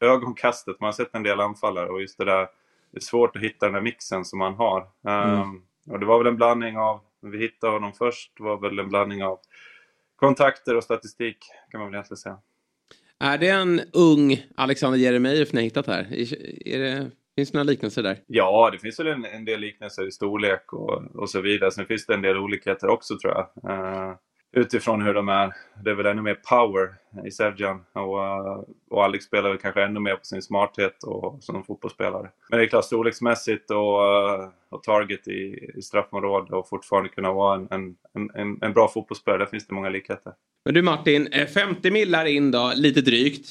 ögonkastet. Man har sett en del anfallare och just det där, det är svårt att hitta den där mixen som man har.
Mm.
Um, och det var väl en blandning av, vi hittade honom först, var väl en blandning av kontakter och statistik kan man väl egentligen säga.
Är det en ung Alexander Jeremejeff ni har hittat här? Är det, finns det några liknelser där?
Ja, det finns väl en, en del liknelser i storlek och, och så vidare. Sen finns det en del olikheter också tror jag. Uh, utifrån hur de är. Det är väl ännu mer power i Sevjan och, eh, och Alex spelar väl kanske ännu mer på sin smarthet och som fotbollsspelare. Men det är klart storleksmässigt och, eh, och target i, i straffområdet och fortfarande kunna vara en, en, en, en bra fotbollsspelare. Där finns det många likheter.
Men du Martin, eh, 50 millar in då, lite drygt,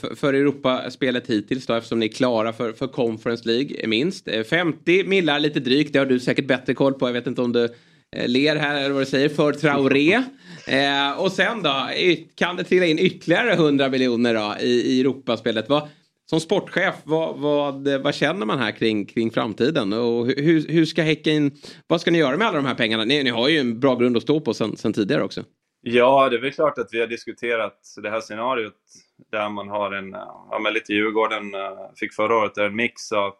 för, för Europaspelet hittills då eftersom ni är klara för, för Conference League minst. 50 millar lite drygt, det har du säkert bättre koll på. Jag vet inte om du ler här eller vad du säger, för Traoré. Eh, och sen då, kan det trilla in ytterligare 100 miljoner då i, i Europaspelet? Vad, som sportchef, vad, vad, vad känner man här kring, kring framtiden? Och hur, hur ska Häcken, vad ska ni göra med alla de här pengarna? Ni, ni har ju en bra grund att stå på sen, sen tidigare också.
Ja, det är väl klart att vi har diskuterat det här scenariot där man har en, ja men lite Djurgården fick förra året, en mix av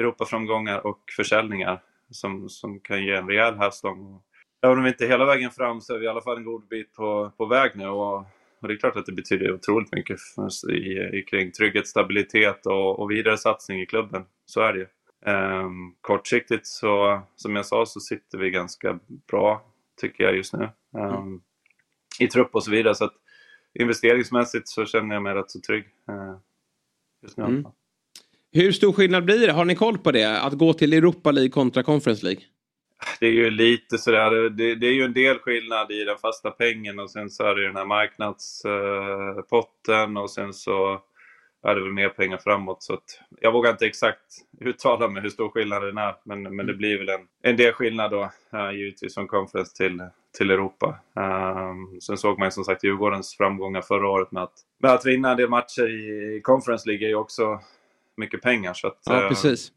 Europaframgångar och försäljningar som, som kan ge en rejäl hävstång. Även om vi inte är hela vägen fram så är vi i alla fall en god bit på, på väg nu och, och det är klart att det betyder otroligt mycket för, i, i, kring trygghet, stabilitet och, och vidare satsning i klubben. Så är det ju. Um, kortsiktigt så, som jag sa, så sitter vi ganska bra, tycker jag just nu. Um, i trupp och så vidare. Så att investeringsmässigt så känner jag mig rätt så trygg uh, just nu. Mm.
Hur stor skillnad blir det? Har ni koll på det? Att gå till Europa League kontra Conference League?
Det är ju lite sådär, det, det är ju en del skillnad i den fasta pengen och sen så är det den här marknadspotten eh, och sen så är det väl mer pengar framåt. Så att jag vågar inte exakt uttala mig hur stor skillnaden är. Men, men det blir väl en, en del skillnad då uh, givetvis från conference till, till Europa. Um, sen såg man ju som sagt Djurgårdens framgångar förra året med att, med att vinna en del matcher i Conference League är ju också mycket pengar. Så att,
ja, precis.
Uh,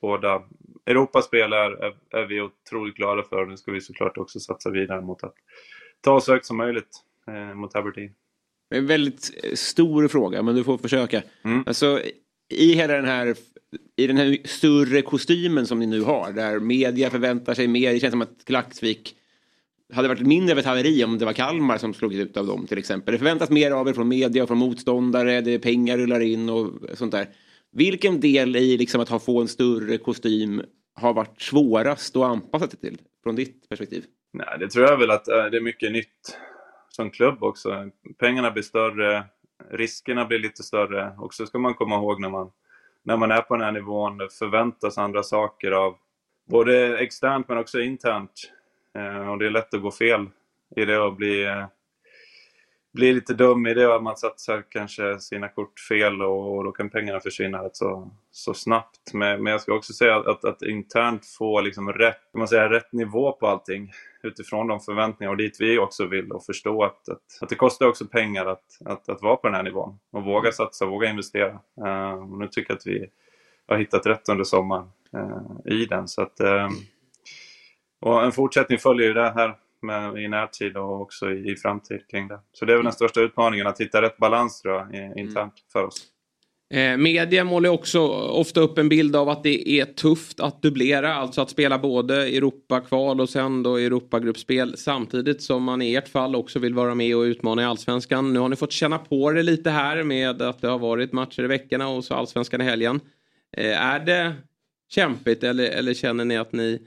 båda Europaspel är, är, är vi otroligt glada för. och Nu ska vi såklart också satsa vidare mot att ta så högt som möjligt uh, mot Aberdeen.
En väldigt stor fråga, men du får försöka.
Mm.
Alltså, i hela den här i den här större kostymen som ni nu har, där media förväntar sig mer. Det känns som att Klaxvik hade varit mindre av ett haveri om det var Kalmar som slog ut av dem till exempel. Det förväntas mer av er från media och från motståndare, det är pengar rullar in och sånt där. Vilken del i liksom att ha, få en större kostym har varit svårast att anpassa sig till från ditt perspektiv?
Nej, det tror jag väl att eh, det är mycket nytt som klubb också. Pengarna blir större, riskerna blir lite större och så ska man komma ihåg när man, när man är på den här nivån, förväntas andra saker av både externt men också internt. Eh, och det är lätt att gå fel i det och bli, eh, eh, bli lite dum i det och att man satsar kanske sina kort fel och, och då kan pengarna försvinna rätt så, så snabbt. Men, men jag ska också säga att, att, att internt få liksom rätt, man säga, rätt nivå på allting utifrån de förväntningar och dit vi också vill och förstå att, att, att det kostar också pengar att, att, att vara på den här nivån och våga satsa, våga investera. Uh, nu tycker jag att vi har hittat rätt under sommaren uh, i den. Så att, uh, och en fortsättning följer ju det här med, i närtid och också i, i framtid kring det. Så det är väl den största utmaningen, att hitta rätt balans tror jag, internt mm. för oss.
Eh, media målar också ofta upp en bild av att det är tufft att dubblera, alltså att spela både Europakval och sen då Europagruppspel samtidigt som man i ert fall också vill vara med och utmana i Allsvenskan. Nu har ni fått känna på det lite här med att det har varit matcher i veckorna och så Allsvenskan i helgen. Eh, är det kämpigt eller, eller känner ni att ni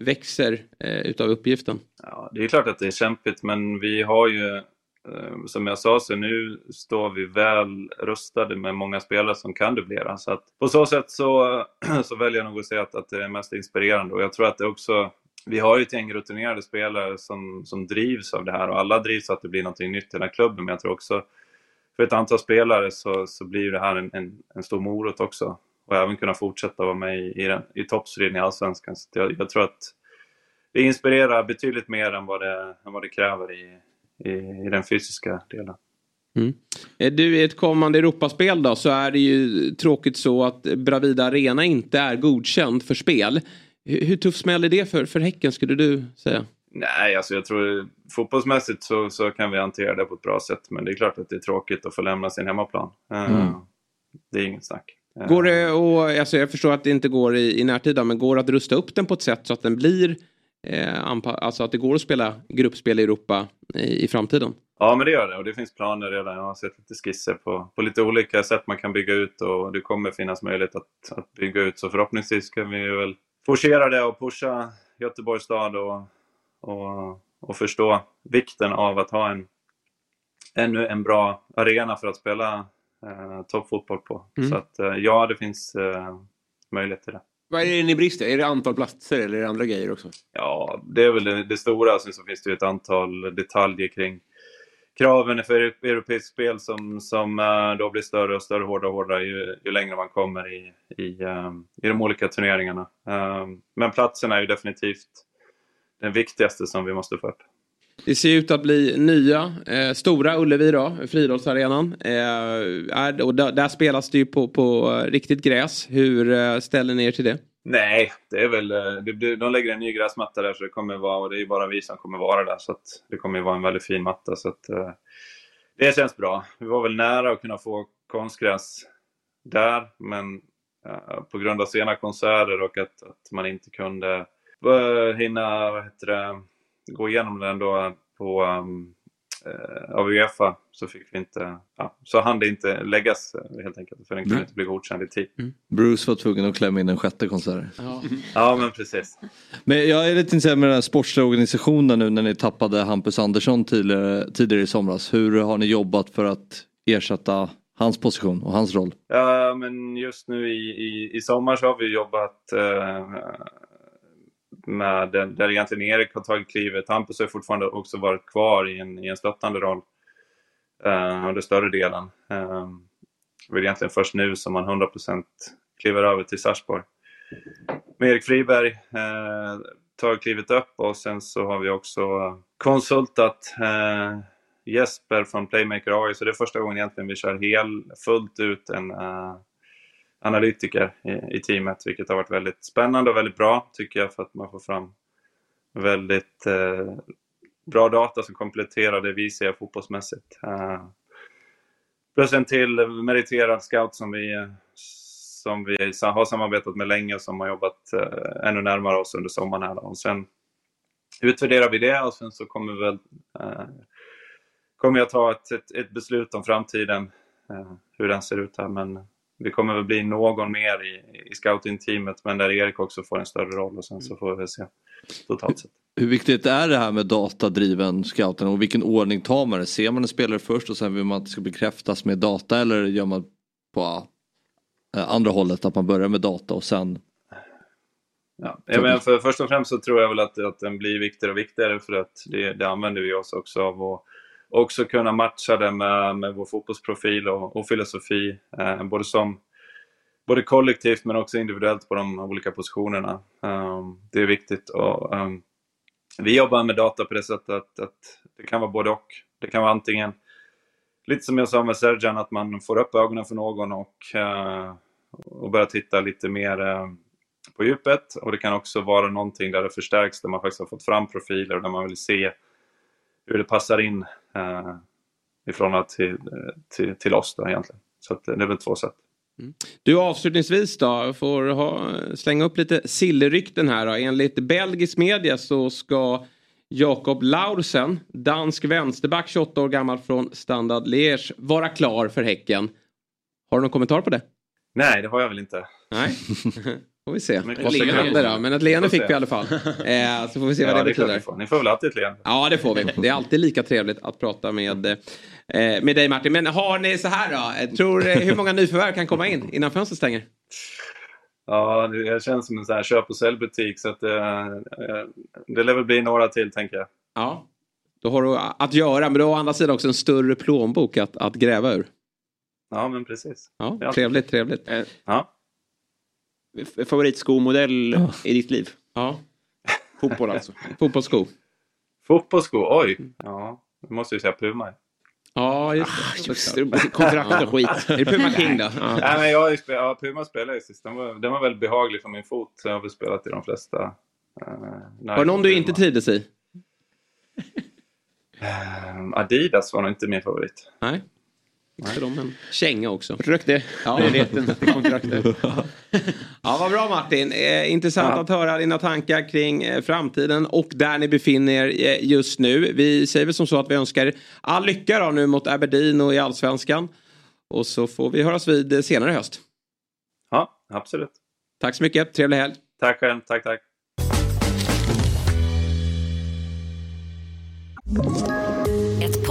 växer eh, utav uppgiften?
Ja, det är klart att det är kämpigt men vi har ju eh, som jag sa så nu står vi väl rustade med många spelare som kan dubblera. Så att på så sätt så, så väljer jag nog att säga att, att det är mest inspirerande och jag tror att det också vi har ju ett gäng rutinerade spelare som, som drivs av det här och alla drivs av att det blir någonting nytt i den här klubben. Men jag tror också för ett antal spelare så, så blir det här en, en, en stor morot också. Och även kunna fortsätta vara med i, i, den, i toppstriden i Allsvenskan. Så jag, jag tror att det inspirerar betydligt mer än vad det, än vad det kräver i, i, i den fysiska delen.
Mm. Du, i ett kommande Europaspel då så är det ju tråkigt så att Bravida Arena inte är godkänd för spel. Hur, hur tuff smäll är det för, för Häcken skulle du säga?
Nej, alltså jag tror fotbollsmässigt så, så kan vi hantera det på ett bra sätt. Men det är klart att det är tråkigt att få lämna sin hemmaplan. Eh,
Mm.
Det är inget snack. Eh,
Går det och, alltså jag förstår att det inte går i, i närtid men går det att rusta upp den på ett sätt så att den blir eh, alltså att det går att spela gruppspel i Europa i, i framtiden?
Ja, men det gör det. Och det finns planer redan. Jag har sett lite skisser på, på lite olika sätt man kan bygga ut och det kommer finnas möjlighet att, att bygga ut. Så förhoppningsvis kan vi väl forcera det och pusha Göteborgs stad och, och, och förstå vikten av att ha en ännu en bra arena för att spela eh, toppfotboll på.
Mm.
Så att eh, ja, det finns eh, möjlighet till det.
Vad är det ni brister? Är det antal platser eller är det andra grejer också?
Ja, det är väl det, det stora. Sen så finns det ju ett antal detaljer kring kraven för eu- europeiskt spel som, som eh, då blir större och större, hårdare och hårdare ju, ju längre man kommer i, i, eh, i de olika turneringarna. Eh, Men platserna är ju definitivt den viktigaste som vi måste få upp.
Det ser ut att bli nya, eh, stora Ullevi då, Friidrottsarenan. Eh, är, och där, där spelas det ju på, på eh, riktigt gräs. Hur eh, ställer ni er till det?
Nej, det är väl, eh, det, de lägger en ny gräsmatta där så det kommer vara, och det är ju bara vi som kommer vara där så att det kommer ju vara en väldigt fin matta så att eh, det känns bra. Vi var väl nära att kunna få konstgräs där men eh, på grund av sena konserter och att, att man inte kunde eh, hinna vad heter det, gå igenom den då på um, eh, av Uefa så fick vi inte, ja, så hann det inte läggas eh, helt enkelt för den kunde
Nej.
inte bli godkänd i tid.
Bruce var tvungen att klämma in en sjätte konsert.
Ja men precis.
Men jag är lite intresserad med den här sportsliga organisationen nu när ni tappade Hampus Andersson tidigare, tidigare i somras. Hur har ni jobbat för att ersätta hans position och hans roll?
Ja, men just nu i, i, i sommar så har vi jobbat eh, med där, egentligen Erik har tagit klivet. Hampus har fortfarande också varit kvar i en, i en stöttande roll eh, under större delen. Eh, det är egentligen först nu som man 100% kliver över till Sarpsborg. Med Erik Friberg eh, tar klivet upp och sen så har vi också konsultat eh, Jesper från Playmaker AI, så det är första gången egentligen vi kör hel, fullt ut en eh, analytiker i, i teamet, vilket har varit väldigt spännande och väldigt bra tycker jag för att man får fram väldigt eh, bra data som kompletterar det vi ser fotbollsmässigt. Eh, plus en till meriterad scout som vi, eh, som vi har samarbetat med länge och som har jobbat eh, ännu närmare oss under sommaren. Här. då. Och sen utvärderar vi det och sen så kommer vi väl eh, kommer jag ta ett, ett, ett beslut om framtiden, eh, hur den ser ut här. Men det kommer väl bli någon mer i, i scouting-teamet, men där Erik också får en större roll och sen så får vi se totalt sett.
Hur viktigt är det här med datadriven scouting och vilken ordning tar man det? Ser man en spelare först och sen vill man att det ska bekräftas med data eller gör man på eh, andra hållet att man börjar med data och sen
Ja, ja, men för, först och främst så tror jag väl att, att den blir viktigare och viktigare för att det, det använder vi oss också av. Och också kunna matcha det med, med vår fotbollsprofil och, och filosofi. Eh, både, som, både kollektivt men också individuellt på de olika positionerna. Um, det är viktigt. Och, um, vi jobbar med data på det sättet att, att det kan vara både och. Det kan vara antingen, lite som jag sa med Sergian, att man får upp ögonen för någon och, uh, och börjar titta lite mer uh, på djupet. Och det kan också vara någonting där det förstärks, där man faktiskt har fått fram profiler och där man vill se hur det passar in eh, i förhållande till, eh, till, till oss då egentligen. Så att, eh, det är väl två sätt.
Du avslutningsvis då, får ha, slänga upp lite sillrykten här då. Enligt belgisk media så ska Jakob Laursen, dansk vänsterback 28 år gammal från Standard Liège, vara klar för Häcken. Har du någon kommentar på det?
Nej, det har jag väl inte.
Nej, får vi se vad som händer då. Men ett leende fick vi i alla fall. Eh, så får vi se
Ja,
vad det
det
betyder.
ni får. Ni får väl alltid ett leende.
Ja, det får vi. Det är alltid lika trevligt att prata med, eh, med dig Martin. Men har ni så här då? Eh, Tror, eh, hur många nyförvärv kan komma in innan fönstret stänger?
Ja, det känns som en sån här köp och säljbutik så att eh, eh, det lär väl bli några till tänker jag.
Ja. Då har du att göra, men du har å andra sidan också en större plånbok att, att gräva ur.
Ja, men precis.
Ja. trevligt, trevligt.
Ja.
Favoritskomodell i ditt liv?
Ja.
Fotboll alltså?
Fotbollssko.
Fotbollssko, oj! Ja, det måste ju säga Puma.
Ja, just det.
just det. Kontrakt och skit.
Är det Puma King då? Ja.
Nej, men jag har ju spelat, ja, Puma spelade ju sist. Den var, den var väldigt behaglig för min fot. Så jag har väl spelat i de flesta. eh,
Var det någon du inte trivdes i?
Ehm, Adidas var nog inte min favorit.
Nej. Inte de en känga också.
Rök det.
Ja.
Kontraktet.
Ja, vad bra Martin. Eh, intressant
Ja.
att höra dina tankar kring eh, framtiden och där ni befinner er eh, just nu. Vi säger väl som så att vi önskar all lycka då nu mot Aberdeen och i Allsvenskan. Och så får vi höras vid eh, senare i höst.
Ja, absolut.
Tack så mycket. Trevlig helg.
Tack själv. Tack, tack.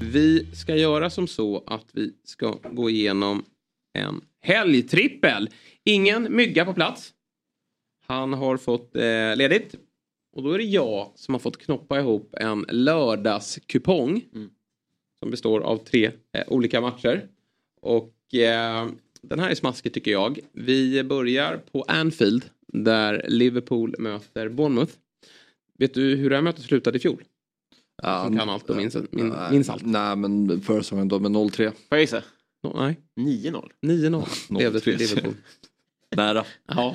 Vi ska göra som så att vi ska gå igenom en helgtrippel. Ingen mygga på plats. Han har fått eh, ledigt. Och då är det jag som har fått knoppa ihop en lördagskupong. Som består av tre eh, olika matcher. Och eh, den här är smaskig tycker jag. Vi börjar på Anfield. Där Liverpool möter Bournemouth. Vet du hur det här mötet slutade i fjol? Som kan allt och minns, min, minns allt.
Nej men förra säsongen då med 0-3.
Får jag gissa?
No, nej.
9-0.
9-0 blev det till
0-3.
Liverpool.
Nära.
Ja.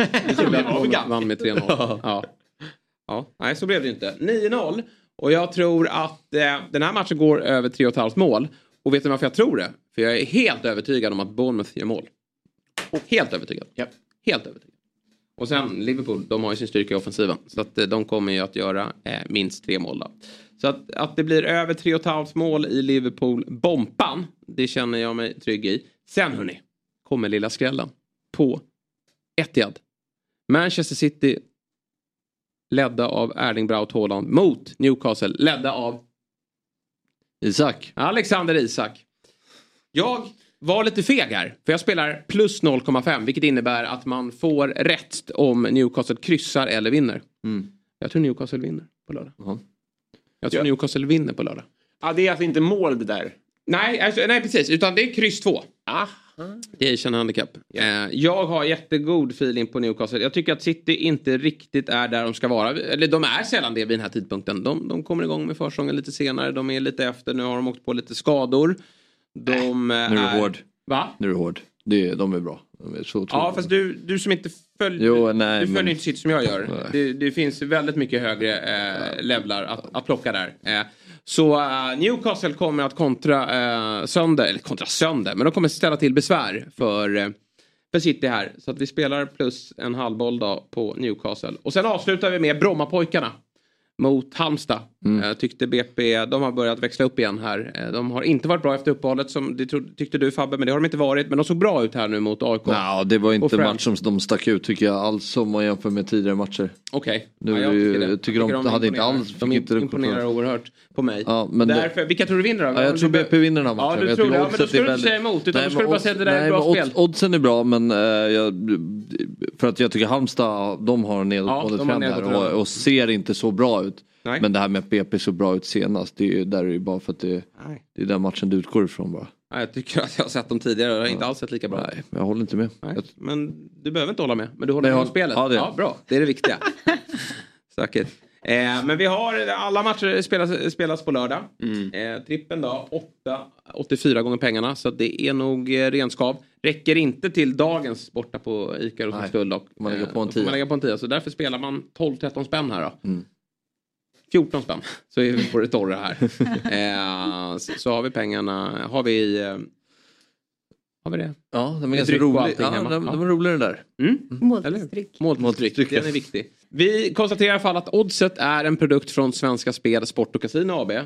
Vann med 3-0. Ja. ja, nej så blev det inte. 9-0 och jag tror att eh, den här matchen går över 3,5 mål. Och vet du varför jag tror det? För jag är helt övertygad om att Bournemouth gör mål. Helt övertygad. Helt övertygad. Och sen Liverpool, de har ju sin styrka i offensiven. Så att eh, de kommer ju att göra eh, minst tre mål då. Så att, att det blir över 3,5 mål i Liverpool-bompan, det känner jag mig trygg i. Sen hörni, kommer lilla skrällen på Etihad. Manchester City ledda av Erling Braut Haaland mot Newcastle ledda av
Isak.
Alexander Isak. Jag var lite feg här. För jag spelar plus 0,5 vilket innebär att man får rätt om Newcastle kryssar eller vinner. Jag tror Newcastle vinner på lördag. Jag tror
Ja.
Newcastle vinner på lördag.
Ja, det är alltså inte mål det där.
Nej, alltså, nej precis. Utan det är kryss 2. Det är Asian Handicap. Eh, jag har jättegod feeling på Newcastle. Jag tycker att City inte riktigt är där de ska vara. Eller de är sällan det vid den här tidpunkten. De, de kommer igång med försäsongen lite senare. De är lite efter. Nu har de åkt på lite skador. De eh,
Nu är du
är...
hård.
Va?
Nu är du hård. Det, de är bra. De är så
Ja, fast du, du som inte följer...
Jo, nej,
du följer
men-
inte City som jag gör. Det, det finns väldigt mycket högre eh, levlar att, att plocka där. Eh, så eh, Newcastle kommer att kontra eh, sönder, eller kontra sönder, men de kommer ställa till besvär för, eh, för City här. Så att vi spelar plus en halvboll då på Newcastle. Och sen avslutar vi med Brommapojkarna mot Halmstad.
Mm.
Jag tyckte BP, de har börjat växla upp igen här. Eh, De har inte varit bra efter uppehållet som det tyckte du Fabbe, men det har de inte varit. Men de såg bra ut här nu mot AIK.
Ja, det var inte match som de stack ut tycker jag alls som man jämför med tidigare matcher.
Okej.
Nu
Ja, jag
är
tycker det.
jag tycker de hade inte alls-
De
inte
imponerar oerhört på mig.
Ja, men det-
Därför, vilka tror du vinner då?
Ja, jag tror BP vinner den här
Ja,
matchen.
du
Jag
tror det. Ja, men då
är
du inte säga emot. Utan
Nej,
du bara
odds-
säga att det där är
nej,
bra
men
spel.
odds- Oddsen är bra men eh, jag, för att jag tycker Halmstad de har en
Ja,
nedåtgående
de
trend här och ser inte så bra ut.
Nej.
Men det här med att BP såg bra ut senast, det är ju, där är ju bara för att det,
Nej.
det är den matchen du utgår ifrån bara.
Ja, jag tycker att jag har sett dem tidigare och det har inte alls sett lika bra.
Nej, jag håller inte med.
Nej,
Jag,
men du behöver inte hålla med. Men du håller
Nej,
med om spelet.
ja, det-
ja, bra. Det är det viktiga. Säkert. Eh, men vi har alla matcher spelas, spelas på lördag. Eh, trippen då, 8, 84 gånger pengarna. Så det är nog eh, renskav. Räcker inte till dagens borta på ICA
Nej,
Rosenstull dock.
man lägger
Eh,
på en
då får man
tia.
lägga på en tia. Så därför spelar man 12-13 spänn här då.
Mm.
14 spänn. Så är vi på det torra här. eh, så, så har vi pengarna. Har vi... Eh, har vi det?
ja, de är ganska roliga. Ja,
hemma.
de,
Ja.
de är roliga det där.
Mm.
Måltidsdryck.
Måltidsdryck, den är viktig. Vi konstaterar i alla fall att Oddset är en produkt från Svenska Spel, Sport och Casino AB. Eh,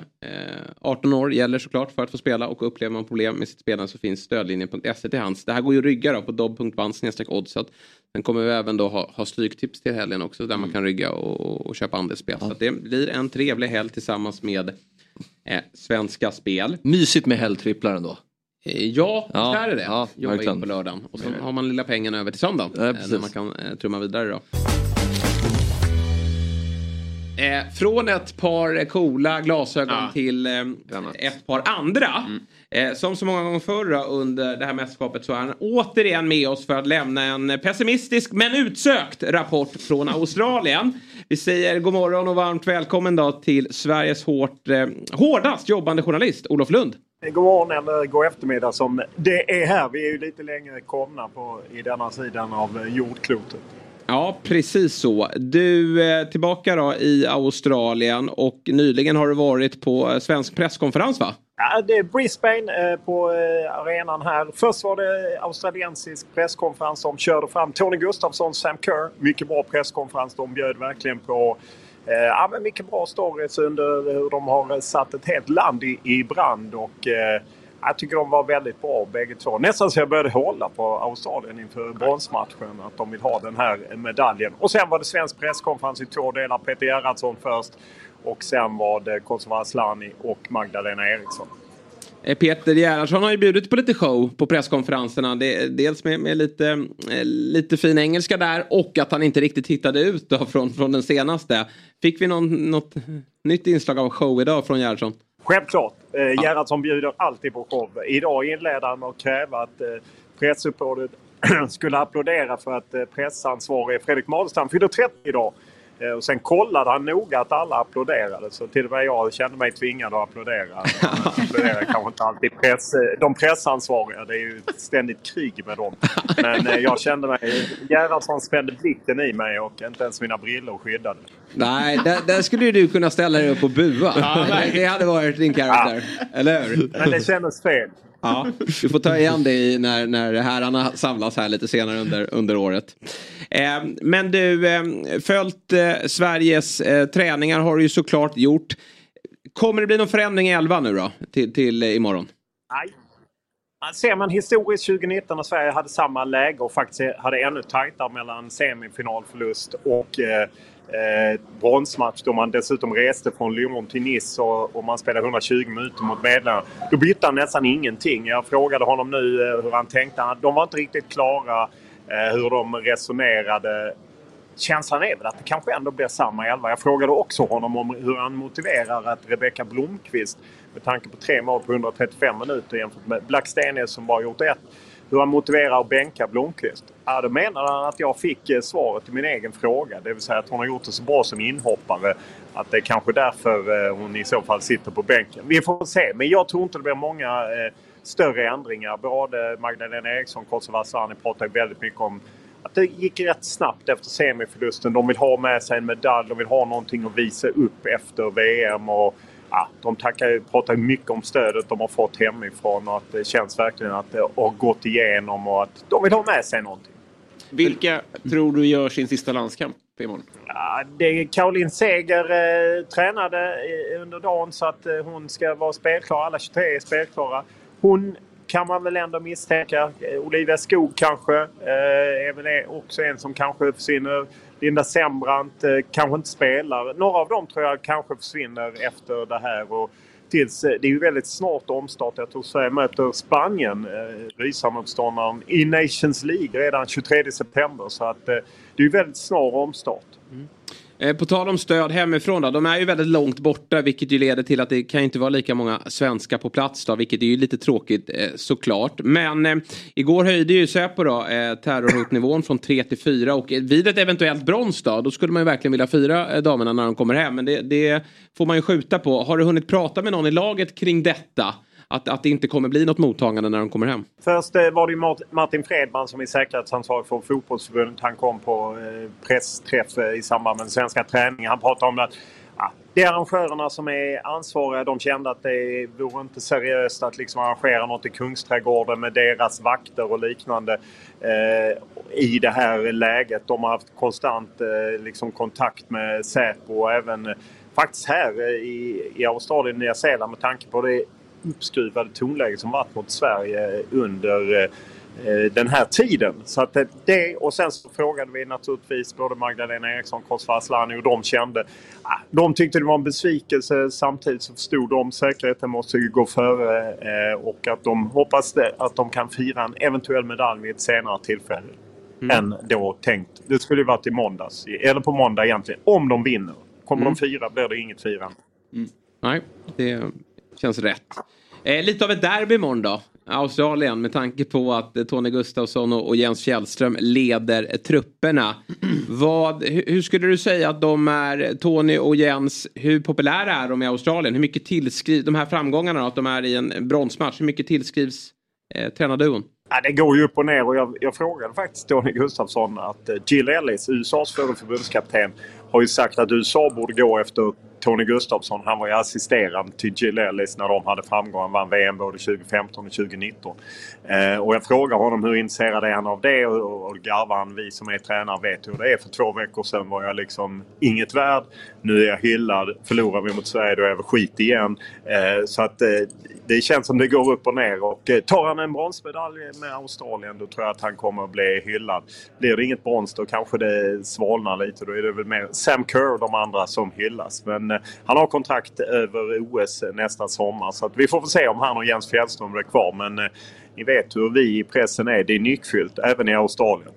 18 år gäller såklart för att få spela och upplever man problem med sitt spelande så finns stödlinjen.se till hands. Det här går ju att rygga då på dobb.band oddset. Sen kommer vi även då ha, ha stryktips till helgen också där man kan rygga och, och köpa andelsspel. Så att det blir en trevlig helg tillsammans med eh, Svenska Spel.
Mysigt med helgtripplar ändå.
Eh, Ja,
Ja,
visst är det
ja,
Jobba in på lördagen. Och så har man lilla pengarna över till söndagen.
Ja,
eh, när man kan eh, trumma vidare då. Eh, från ett par coola glasögon till eh, ett par andra. Eh, som så många gånger förr under det här mästerskapet så är han återigen med oss för att lämna en pessimistisk men utsökt rapport från Australien. Vi säger god morgon och varmt välkommen då till Sveriges hårt, eh, hårdast jobbande journalist Olof Lund.
God morgon eller god eftermiddag som det är här. Vi är ju lite längre komna på, i denna sidan av jordklotet.
Ja, precis så. Du är tillbaka då i Australien och nyligen har du varit på eh, svensk presskonferens va?
Ja, det är Brisbane eh, på eh, arenan här. Först var det australiensisk presskonferens som körde fram Tony Gustafsson, Sam Kerr. Mycket bra presskonferens. De bjöd verkligen på eh, Eh, ja, men mycket bra stories under hur de har satt ett helt land i, i brand. Och, eh, jag tycker de var väldigt bra bägge två. Nästan så jag började hålla på Australien inför bronsmatchen. Att de vill ha den här medaljen. Och sen var det svensk presskonferens i två delar. Peter Gerhardsson först. Och sen var det Kosova Asllani och Magdalena Eriksson.
Eh, Peter Gerhardsson har ju bjudit på lite show på presskonferenserna. Det, dels med, med lite, eh, lite fin engelska där och att han inte riktigt hittade ut då från, från den senaste. Fick vi någon, något nytt inslag av show idag från Gerhardsson?
Självklart. Eh, Gerhardsson bjuder alltid på show. Idag inledde han med att kräva att eh, pressuppbådet skulle applådera för att eh, pressansvarig Fredrik Madestam fyller 30 idag. Eh, Och sen kollade han noga att alla applåderade. Så till och med jag kände mig tvingad att applådera. Man applåderar kanske inte alltid press, eh, de pressansvariga. Det är ju ett ständigt krig med dem. Men eh, jag kände mig... Gerhardsson spände blicken i mig och inte ens mina brillor skyddade.
Nej, där, där skulle du kunna ställa dig upp och bua.
Ja, nej.
det hade varit din karaktär. Eller hur?
Men det kändes fel.
Ja, du får ta igen dig när, när herrarna samlas här lite senare under, under året. Eh, men du, eh, följt eh, Sveriges eh, träningar har du ju såklart gjort. Kommer det bli någon förändring i elva nu då? Till, till eh, imorgon?
Nej. Ser man historiskt 2019 när Sverige hade samma läge och faktiskt hade ännu tajtare mellan semifinalförlust och eh, eh, bronsmatch då man dessutom reste från Lyon till Nice och, och man spelade 120 minuter mot medlemmarna. Då bytte han nästan ingenting. Jag frågade honom nu eh, hur han tänkte. De var inte riktigt klara eh, hur de resonerade. Känslan är väl att det kanske ändå blir samma elva. Jag frågade också honom om hur han motiverar att Rebecka Blomqvist med tanke på tre mål på 135 minuter jämfört med Blackstenius som bara gjort ett. Hur han motiverar att bänka Blomqvist. Ja, då menade han att jag fick eh, svaret till min egen fråga. Det vill säga att hon har gjort det så bra som inhoppare. Att det är kanske därför eh, hon i så fall sitter på bänken. Vi får se. Men jag tror inte det blir många eh, större ändringar. Både Magdalena Eriksson och Kosovo Asllani pratar ju väldigt mycket om att det gick rätt snabbt efter semiförlusten. De vill ha med sig en medalj. De vill ha någonting att visa upp efter VM. Och, ja, de tackar, pratar mycket om stödet de har fått hemifrån och att det känns verkligen att det har gått igenom och att de vill ha med sig någonting.
Vilka tror du gör sin sista landskamp imorgon?
Ja, det, Caroline Seger eh, tränade eh, under dagen så att eh, hon ska vara spelklar. Alla 23 är spelklara. Hon kan man väl ändå misstänka. Eh, Olivia Skog kanske eh, är väl också en som kanske försvinner. Linda Sembrant eh, kanske inte spelar. Några av dem tror jag kanske försvinner efter det här. Och tills, eh, det är ju väldigt snart omstart. Jag tror Sverige möter Spanien, eh, rysarmotståndaren, i Nations League redan 23 september. Så att eh, det är ju väldigt snar omstart. Mm.
Eh, på tal om stöd hemifrån då. De är ju väldigt långt borta vilket ju leder till att det kan ju inte vara lika många svenskar på plats då. Vilket är ju lite tråkigt eh, såklart. Men eh, igår höjde ju Säpo då eh, terrorhotnivån från 3 till 4 och eh, vid ett eventuellt brons då. Då skulle man ju verkligen vilja fira eh, damerna när de kommer hem. Men det, det får man ju skjuta på. Har du hunnit prata med någon i laget kring detta? Att, att det inte kommer bli något mottagande när de kommer hem?
Först eh, var det ju Martin Fredman som är säkerhetsansvarig för fotbollsförbundet. Han kom på eh, pressträff eh, i samband med den svenska träningen. Han pratade om att ja, det är arrangörerna som är ansvariga. De kände att det vore inte seriöst att liksom arrangera något i Kungsträdgården med deras vakter och liknande eh, i det här läget. De har haft konstant eh, liksom kontakt med Säpo och även eh, faktiskt här eh, i, i Australien och Nya Zeeland med tanke på det uppskruvade tonläge som varit mot Sverige under eh, den här tiden. Så att det- och sen så frågade vi naturligtvis både Magdalena Eriksson och Kosovo Asllani hur de kände. Ah, De tyckte det var en besvikelse. Samtidigt så förstod de säkerheten måste ju gå före eh, och att de hoppas att de kan fira en eventuell medalj vid ett senare tillfälle. Än då tänkt. Det skulle ju varit i måndags. Eller på måndag egentligen. Om de vinner. kommer
Mm.
de fyra blir det inget firande.
Nej, det känns rätt. Eh, lite av ett derby imorgon då. Australien med tanke på att Tony Gustafsson och, Jens Fjällström leder trupperna. Vad, hur, skulle du säga att de är, Tony och Jens, hur populära är de i Australien? Hur mycket tillskrivs, de här framgångarna då, att de är i en bronsmatch, hur mycket tillskrivs eh, tränarduon?
Ja, det går ju upp och ner och jag, jag frågade faktiskt Tony Gustafsson att eh, Jill Ellis, USAs förre förbundskapten, har ju sagt att USA borde gå efter Tony Gustafsson. Han var ju assisterande till Jill Ellis när de hade framgång. Han vann VM både 2015 och 2019. Eh, och jag frågade honom hur intresserad är han av det och, och garvar han. Vi som är tränare vet hur det är. För två veckor sedan var jag liksom inget värd. Nu är jag hyllad. Förlorar vi mot Sverige då är jag väl skit igen. Eh, så att eh, det känns som det går upp och ner. Och eh, tar han en bronsmedalj med Australien då tror jag att han kommer att bli hyllad. Blir det inget brons då kanske det svalnar lite. Då är det väl mer Sam Kerr och de andra som hyllas. Men eh, han har kontrakt över OS nästa sommar. Så att vi får se om han och Jens Fjällström blir kvar. Men eh, ni vet hur vi i pressen är. Det är nyckfyllt även i Australien.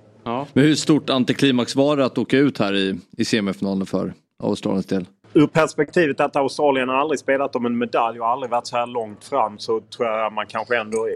Men hur stort antiklimax var det att åka ut här i, i semifinalen för Australiens del?
Ur perspektivet att Australien har aldrig spelat om en medalj och aldrig varit så här långt fram så tror jag man kanske ändå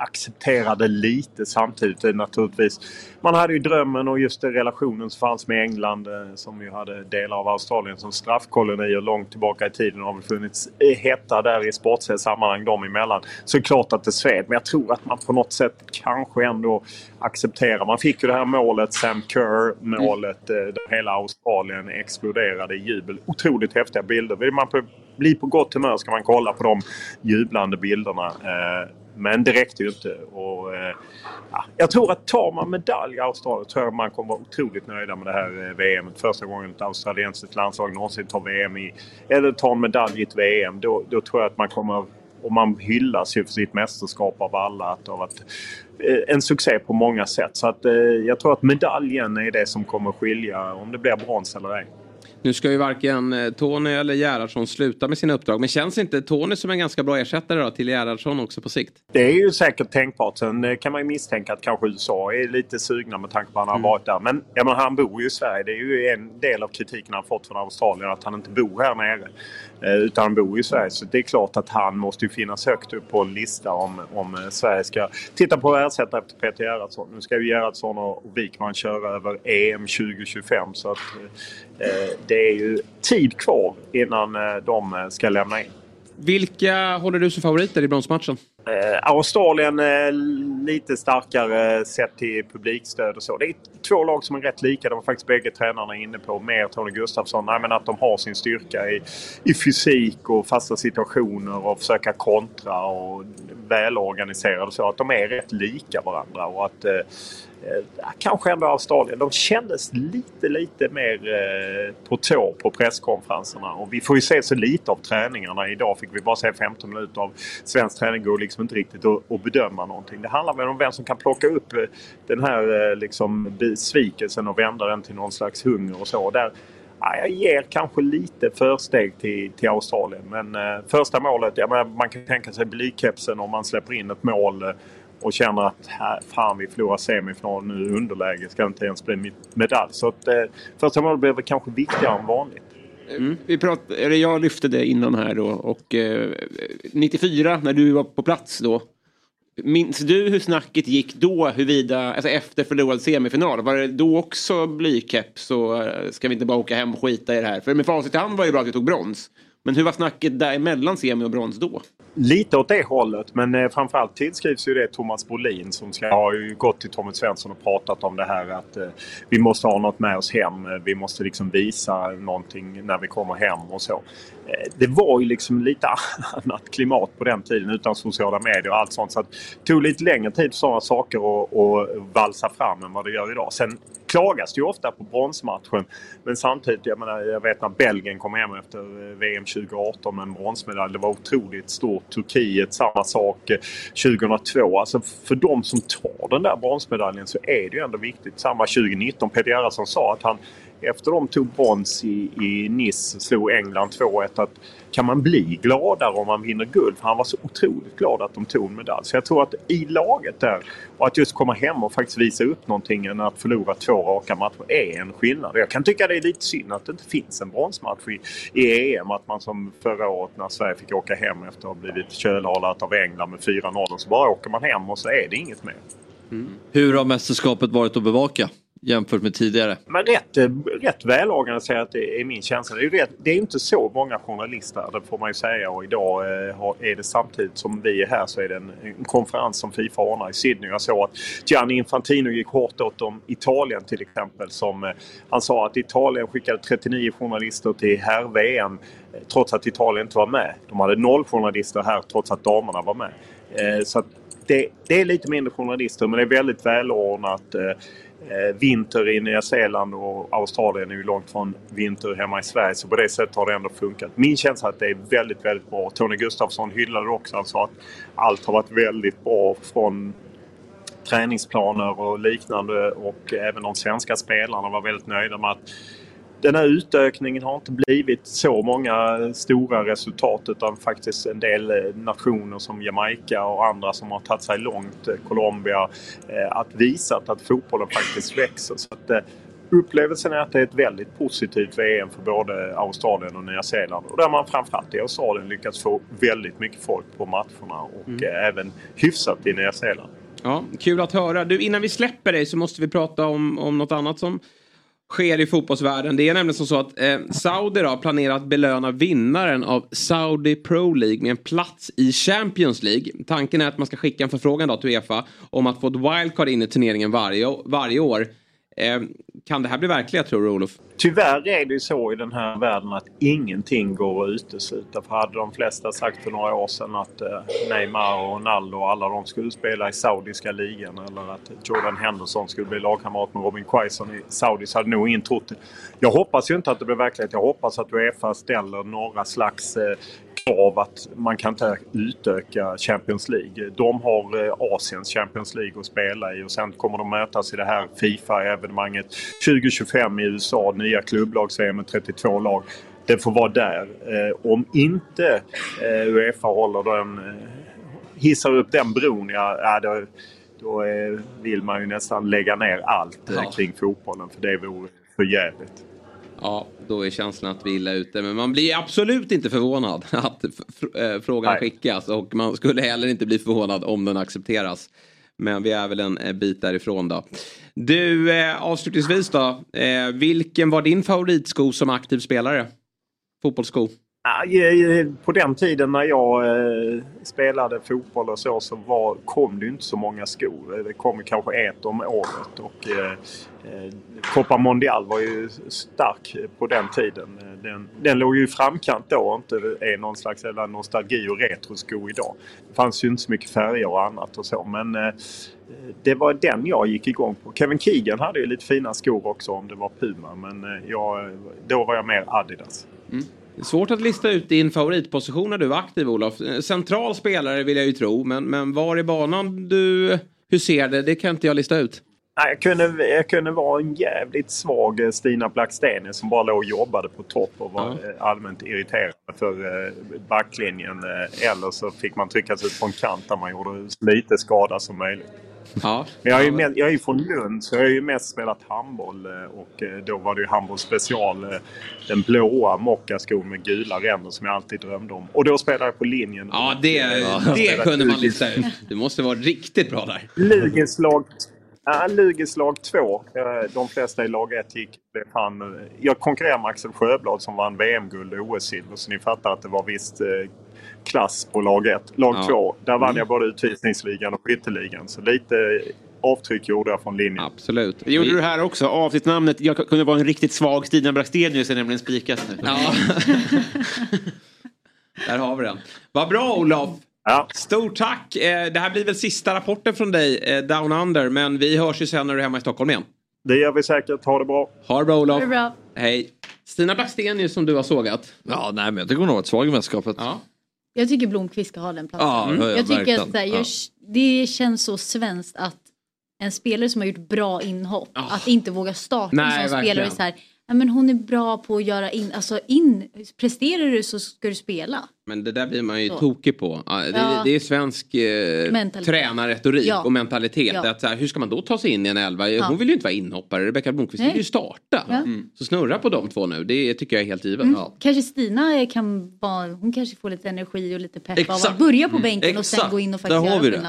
accepterade lite samtidigt naturligtvis. Man hade ju drömmen och just det relationen som fanns med England eh, som ju hade delar av Australien som straffkolonier långt tillbaka i tiden. Det har väl funnits eh, hetta där i sportsliga sammanhang dem emellan. Så det är klart att det sved men jag tror att man på något sätt kanske ändå accepterar. Man fick ju det här målet, Sam Kerr målet, mm. där hela Australien exploderade i jubel. Otroligt häftiga bilder. Vill man bli på gott humör ska man kolla på de jublande bilderna. Men det räckte ju inte. Och, eh, ja, jag tror att tar man medalj i Australien tror jag man kommer vara otroligt nöjda med det här eh, VM. Första gången ett australiensiskt landslag någonsin tar VM i, eller tar en medalj i ett VM. Då, då tror jag att man kommer och man hyllas ju för sitt mästerskap av alla. Att det har varit en succé på många sätt. Så att, eh, jag tror att medaljen är det som kommer skilja om det blir brons eller ej.
Nu ska ju varken eh, Tony eller Gerhardsson sluta med sina uppdrag. Men känns inte Tony som en ganska bra ersättare då till Gerhardsson också på sikt?
Det är ju säkert tänkbart. Sen eh, kan man ju misstänka att kanske USA är lite sugna med tanke på att han har
Mm.
varit där. Men jag menar, han bor ju i Sverige. Det är ju en del av kritiken han fått från Australien att han inte bor här nere. Eh, utan han bor i Sverige. Så det är klart att han måste ju finnas högt upp på en lista om, om eh, Sverige ska titta på att ersätta efter Peter Gerhardsson. Nu ska ju Gerhardsson och Wikman köra över EM 2025. Så att eh, det är ju tid kvar innan eh, de ska lämna in.
Vilka håller du som favoriter i bronsmatchen?
Eh, Australien eh, lite starkare eh, sett till publikstöd och så. Det är två lag som är rätt lika. Det var faktiskt bägge tränarna inne på. Mer Tony Gustafsson. Nej, men att de har sin styrka i, i fysik och fasta situationer och försöka kontra och välorganiserade så. Att de är rätt lika varandra och att eh, Eh, kanske ändå Australien. De kändes lite, lite mer eh, på tå på presskonferenserna. Och vi får ju se så lite av träningarna. Idag fick vi bara se 15 minuter av svensk träning. går liksom inte riktigt att, bedöma någonting. Det handlar väl om vem som kan plocka upp eh, den här liksom besvikelsen och vända den till någon slags hunger och så. Och Där, ja, jag ger kanske lite försteg till, till Australien. Men eh, första målet, ja, man kan tänka sig blykepsen om man släpper in ett mål eh, och känner att här, fan vi förlorar semifinal nu i underläge. Ska inte ens bli medalj. Så att, eh, första målet blev väl kanske viktigare än vanligt.
Mm. Vi prat, eller jag lyfte det innan här då och eh, 94 när du var på plats då. Minns du hur snacket gick då huruvida, alltså efter förlorad semifinal, var det då också blykeps så eh, ska vi inte bara åka hem och skita i det här? För med facit i hand var det bra att vi tog brons. Men hur var snacket däremellan semi och brons då?
Lite åt det hållet men eh, framförallt tillskrivs ju det Thomas Brolin som ska ha ju gått till Tommy Svensson och pratat om det här att eh, vi måste ha något med oss hem. Eh, vi måste liksom visa någonting när vi kommer hem och så. Det var ju liksom lite annat klimat på den tiden utan sociala medier och allt sånt. Så att det tog lite längre tid för sådana saker att valsa fram än vad det gör idag. Sen klagas det ju ofta på bronsmatchen. Men samtidigt, jag, menar, jag vet när Belgien kom hem efter eh, VM 2018 med en bronsmedalj. Det var otroligt stort. Turkiet, samma sak. Eh, 2002. Alltså för de som tar den där bronsmedaljen så är det ju ändå viktigt. Samma 2019. Peter Gerhardsson sa att han efter de tog brons i, i Nice, slog England 2-1, att kan man bli gladare om man vinner guld? För han var så otroligt glad att de tog en medalj. Så jag tror att i laget där och att just komma hem och faktiskt visa upp någonting än att förlora två raka matcher är en skillnad. Jag kan tycka det är lite synd att det inte finns en bronsmatch i, i EM. Att man som förra året när Sverige fick åka hem efter att ha blivit kölhalat av England med 4-0 så bara åker man hem och så är det inget mer. Mm.
Hur har mästerskapet varit att bevaka jämfört med tidigare?
Men rätt, eh, rätt välorganiserat är min känsla. Det är, ju rätt, det är inte så många journalister, det får man ju säga. Och idag eh, är det samtidigt som vi är här så är det en, en konferens som Fifa ordnar i Sydney. Jag såg att Gianni Infantino gick hårt åt om Italien till exempel. Som, eh, han sa att Italien skickade 39 journalister till herr-VM trots att Italien inte var med. De hade noll journalister här trots att damerna var med. Så att det, det är lite mindre journalister men det är väldigt välordnat. Eh, vinter i Nya Zeeland och Australien är ju långt från vinter hemma i Sverige. Så på det sättet har det ändå funkat. Min känsla är att det är väldigt, väldigt bra. Tony Gustafsson hyllade det också. Han sa att allt har varit väldigt bra från träningsplaner och liknande. Och även de svenska spelarna var väldigt nöjda med att den här utökningen har inte blivit så många stora resultat utan faktiskt en del eh, nationer som Jamaica och andra som har tagit sig långt, eh, Colombia, eh, att visa att fotbollen faktiskt växer. Så att, upplevelsen är att det är ett väldigt positivt VM för både Australien och Nya Zeeland. Och där man framförallt i Australien lyckats få väldigt mycket folk på matcherna och
Mm.
även hyfsat i Nya Zeeland.
Ja, kul att höra. Du, innan vi släpper dig så måste vi prata om, om något annat som sker i fotbollsvärlden. Det är nämligen som så att eh, Saudi då planerar att belöna vinnaren av Saudi Pro League med en plats i Champions League. Tanken är att man ska skicka en förfrågan då till Uefa om att få ett wildcard in i turneringen varje, varje år. Eh, kan det här bli verklighet tror du Olof?
Tyvärr är det ju så i den här världen att ingenting går att utesluta. För hade de flesta sagt för några år sedan att eh, Neymar och Ronaldo och alla de skulle spela i saudiska ligan eller att Jordan Henderson skulle bli lagkamrat med Robin Quaison i Saudi så hade nog ingen trott det. Jag hoppas ju inte att det blir verklighet. Jag hoppas att Uefa ställer några slags eh, krav att man kan inte utöka Champions League. De har eh, Asiens Champions League att spela i och sen kommer de mötas i det här Fifa-evenemanget 2025 i USA. Nya klubblags med 32 lag. Det får vara där. Eh, om inte eh, Uefa håller den, hissar upp den bron, ja, då, då vill man ju nästan lägga ner allt
Ja.
kring fotbollen för det vore för jävligt.
Ja, då är känslan att vi är illa ute. Men man blir absolut inte förvånad att fr- eh, frågan
Nej.
skickas. Och man skulle heller inte bli förvånad om den accepteras. Men vi är väl en eh, bit därifrån då. Du, eh, avslutningsvis då. Eh, vilken var din favoritsko som aktiv spelare? Fotbollssko?
På den tiden när jag eh, spelade fotboll och så, så var, kom det ju inte så många skor. Det kom kanske ett om året. Och, eh, eh, Copa Mondial var ju stark på den tiden. Den, den låg ju i framkant då och inte är någon slags eller nostalgi och retrosko idag. Det fanns ju inte så mycket färger och annat och så. Men eh, det var den jag gick igång på. Kevin Keegan hade ju lite fina skor också om det var Puma. Men eh, jag, då var jag mer Adidas.
Mm svårt att lista ut din favoritposition när du var aktiv Olof. Central spelare vill jag ju tro. Men, men var i banan du huserade, det kan inte jag lista ut.
Jag, kunde, jag kunde vara en jävligt svag eh, Stina Blackstenius som bara låg och jobbade på topp och var eh, allmänt irriterad för eh, backlinjen. Eller så fick man trycka sig ut på en kant där man gjorde så lite skada som möjligt.
Ja.
Men jag är ju med, jag är ju från Lund så jag har ju mest spelat handboll eh, och eh, då var det ju handboll special. eh, Den blåa mockaskon med gula ränder som jag alltid drömde om. Och då spelade jag på linjen.
Ja, det, det kunde man lista ut. Du måste vara riktigt bra där.
Lugis lag, ja, Lugis lag 2. Eh, De flesta i lag 1 gick. han, jag konkurrerade med Axel Sjöblad som vann VM-guld och OS-silver. Så ni fattar att det var visst klass på lag 1. Lag
Ja.
2, där vann
Mm.
jag både utvisningsligan och skytteligan. Så lite avtryck gjorde jag från linjen.
Absolut.
Det gjorde du här också. Avsnittsnamnet Jag kunde vara en riktigt svag Stina Blackstenius är nämligen spikat nu.
Ja. Där har vi den. Vad bra Olof! Stort tack! Eh, Det här blir väl sista rapporten från dig, eh, Down Under. Men vi hörs ju sen när du är hemma i Stockholm igen.
Det gör vi säkert. Ha det bra.
Ha det bra Olof.
Det är bra.
Hej. Stina Blackstenius som du har sågat.
Ja, nej men jag tycker hon har varit svag i mästerskapet.
Ja.
Jag tycker Blomqvist ska ha den platsen.
Ja, ja, ja,
jag tycker att här,
Ja.
jag, det känns så svenskt att en spelare som har gjort bra inhopp, att inte våga starta
Nej,
en sån
verkligen.
spelare. Så här, Ja, men hon är bra på att göra in, alltså in, presterar du så ska du spela.
Men det där blir man ju
Så.
tokig på. Ja, Det,
Ja.
det är svensk eh,
Mentalitet.
tränarretorik
Ja.
och mentalitet.
Ja.
Att, så här, hur ska man då ta sig in i en elva?
Ja.
Hon vill ju inte vara inhoppare. Rebecka Blomqvist vill ju starta.
Ja.
Mm. Så snurra på de två nu. Det tycker jag är helt givet.
Mm.
Ja.
Kanske Stina kan vara, hon kanske får lite energi och lite pepp av
Exakt.
att börja på
Mm.
bänken och sen
Exakt.
gå in och faktiskt göra
vi det.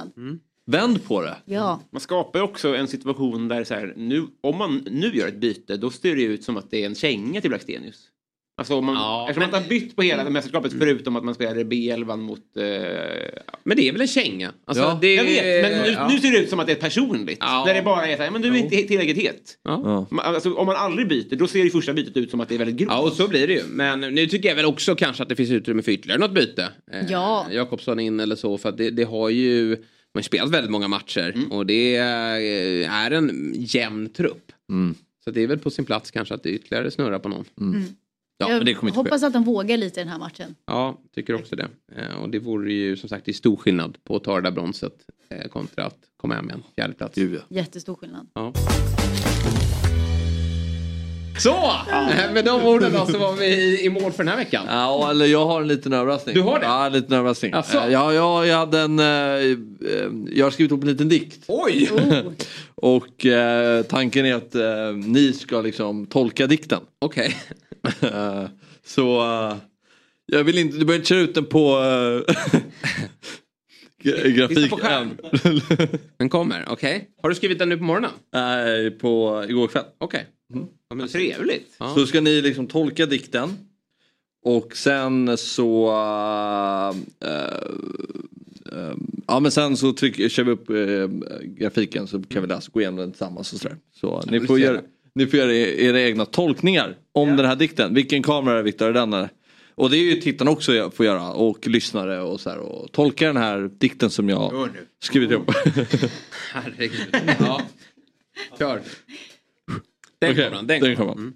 Vänd på det.
Ja.
Man skapar ju också en situation där så här, nu, om man nu gör ett byte då ser det ut som att det är en känga till Blackstenius. Alltså om man, eftersom man inte har bytt på hela mästerskapet förutom att man spelade B11 mot... Eh,
men det är väl en känga? Alltså,
ja,
det-
jag vet, men nu,
ja.
nu ser det ut som att det är personligt. Där det bara är så här, men du är inte tillräckligt het.
Ja.
Alltså, om man aldrig byter då ser det första bytet ut som att det är väldigt grovt.
Ja, och så blir det ju. Men nu tycker jag väl också kanske att det finns utrymme för ytterligare något byte. Eh,
Ja.
Jakobsson in eller så. För att det, det har ju... Man har spelat väldigt många matcher.
Mm.
Och det är, är en jämn trupp.
Mm.
Så det är väl på sin plats kanske att det ytterligare snurrar på någon.
Mm.
Ja,
jag
men det kommer inte ske.
hoppas att de vågar lite i den här matchen.
Ja, tycker också det. Eh, och det vore ju som sagt det är stor skillnad på att ta det där bronset eh, kontra att komma hem med en fjärde plats.
Jättestor skillnad.
Ja. Så! Eh, Med de orden då så var vi i, mål för den här veckan.
Ja, eller jag har en liten överraskning.
Du har det?
Ja, en liten överraskning. Eh, Ja, jag, jag hade en... eh, eh, Jag har skrivit upp en liten dikt.
Oj!
Och eh, tanken är att eh, ni ska liksom tolka dikten.
Okej.
Eh, Så jag vill inte, du behöver inte köra ut den på grafik än.
Den kommer, okej. Har du skrivit den nu på morgonen?
Nej, på igår kväll.
Okej.
Mm.
Trevligt.
Ja.
Så ska ni liksom tolka dikten. Och sen så... eh, eh, ja men sen så tryck, kör vi upp eh, grafiken så kan vi läsa, gå igenom den tillsammans och sådär. Så ni får, göra, ni får göra era egna tolkningar om den här dikten. Vilken kamera är Viktor? Är den eller? Och det är ju tittarna också får göra och lyssnare och så här och tolka den här dikten som jag skrivit ihop.
Herregud. Ja. Kör. Den
Okej,
kommer den. Den kommer.
kommer.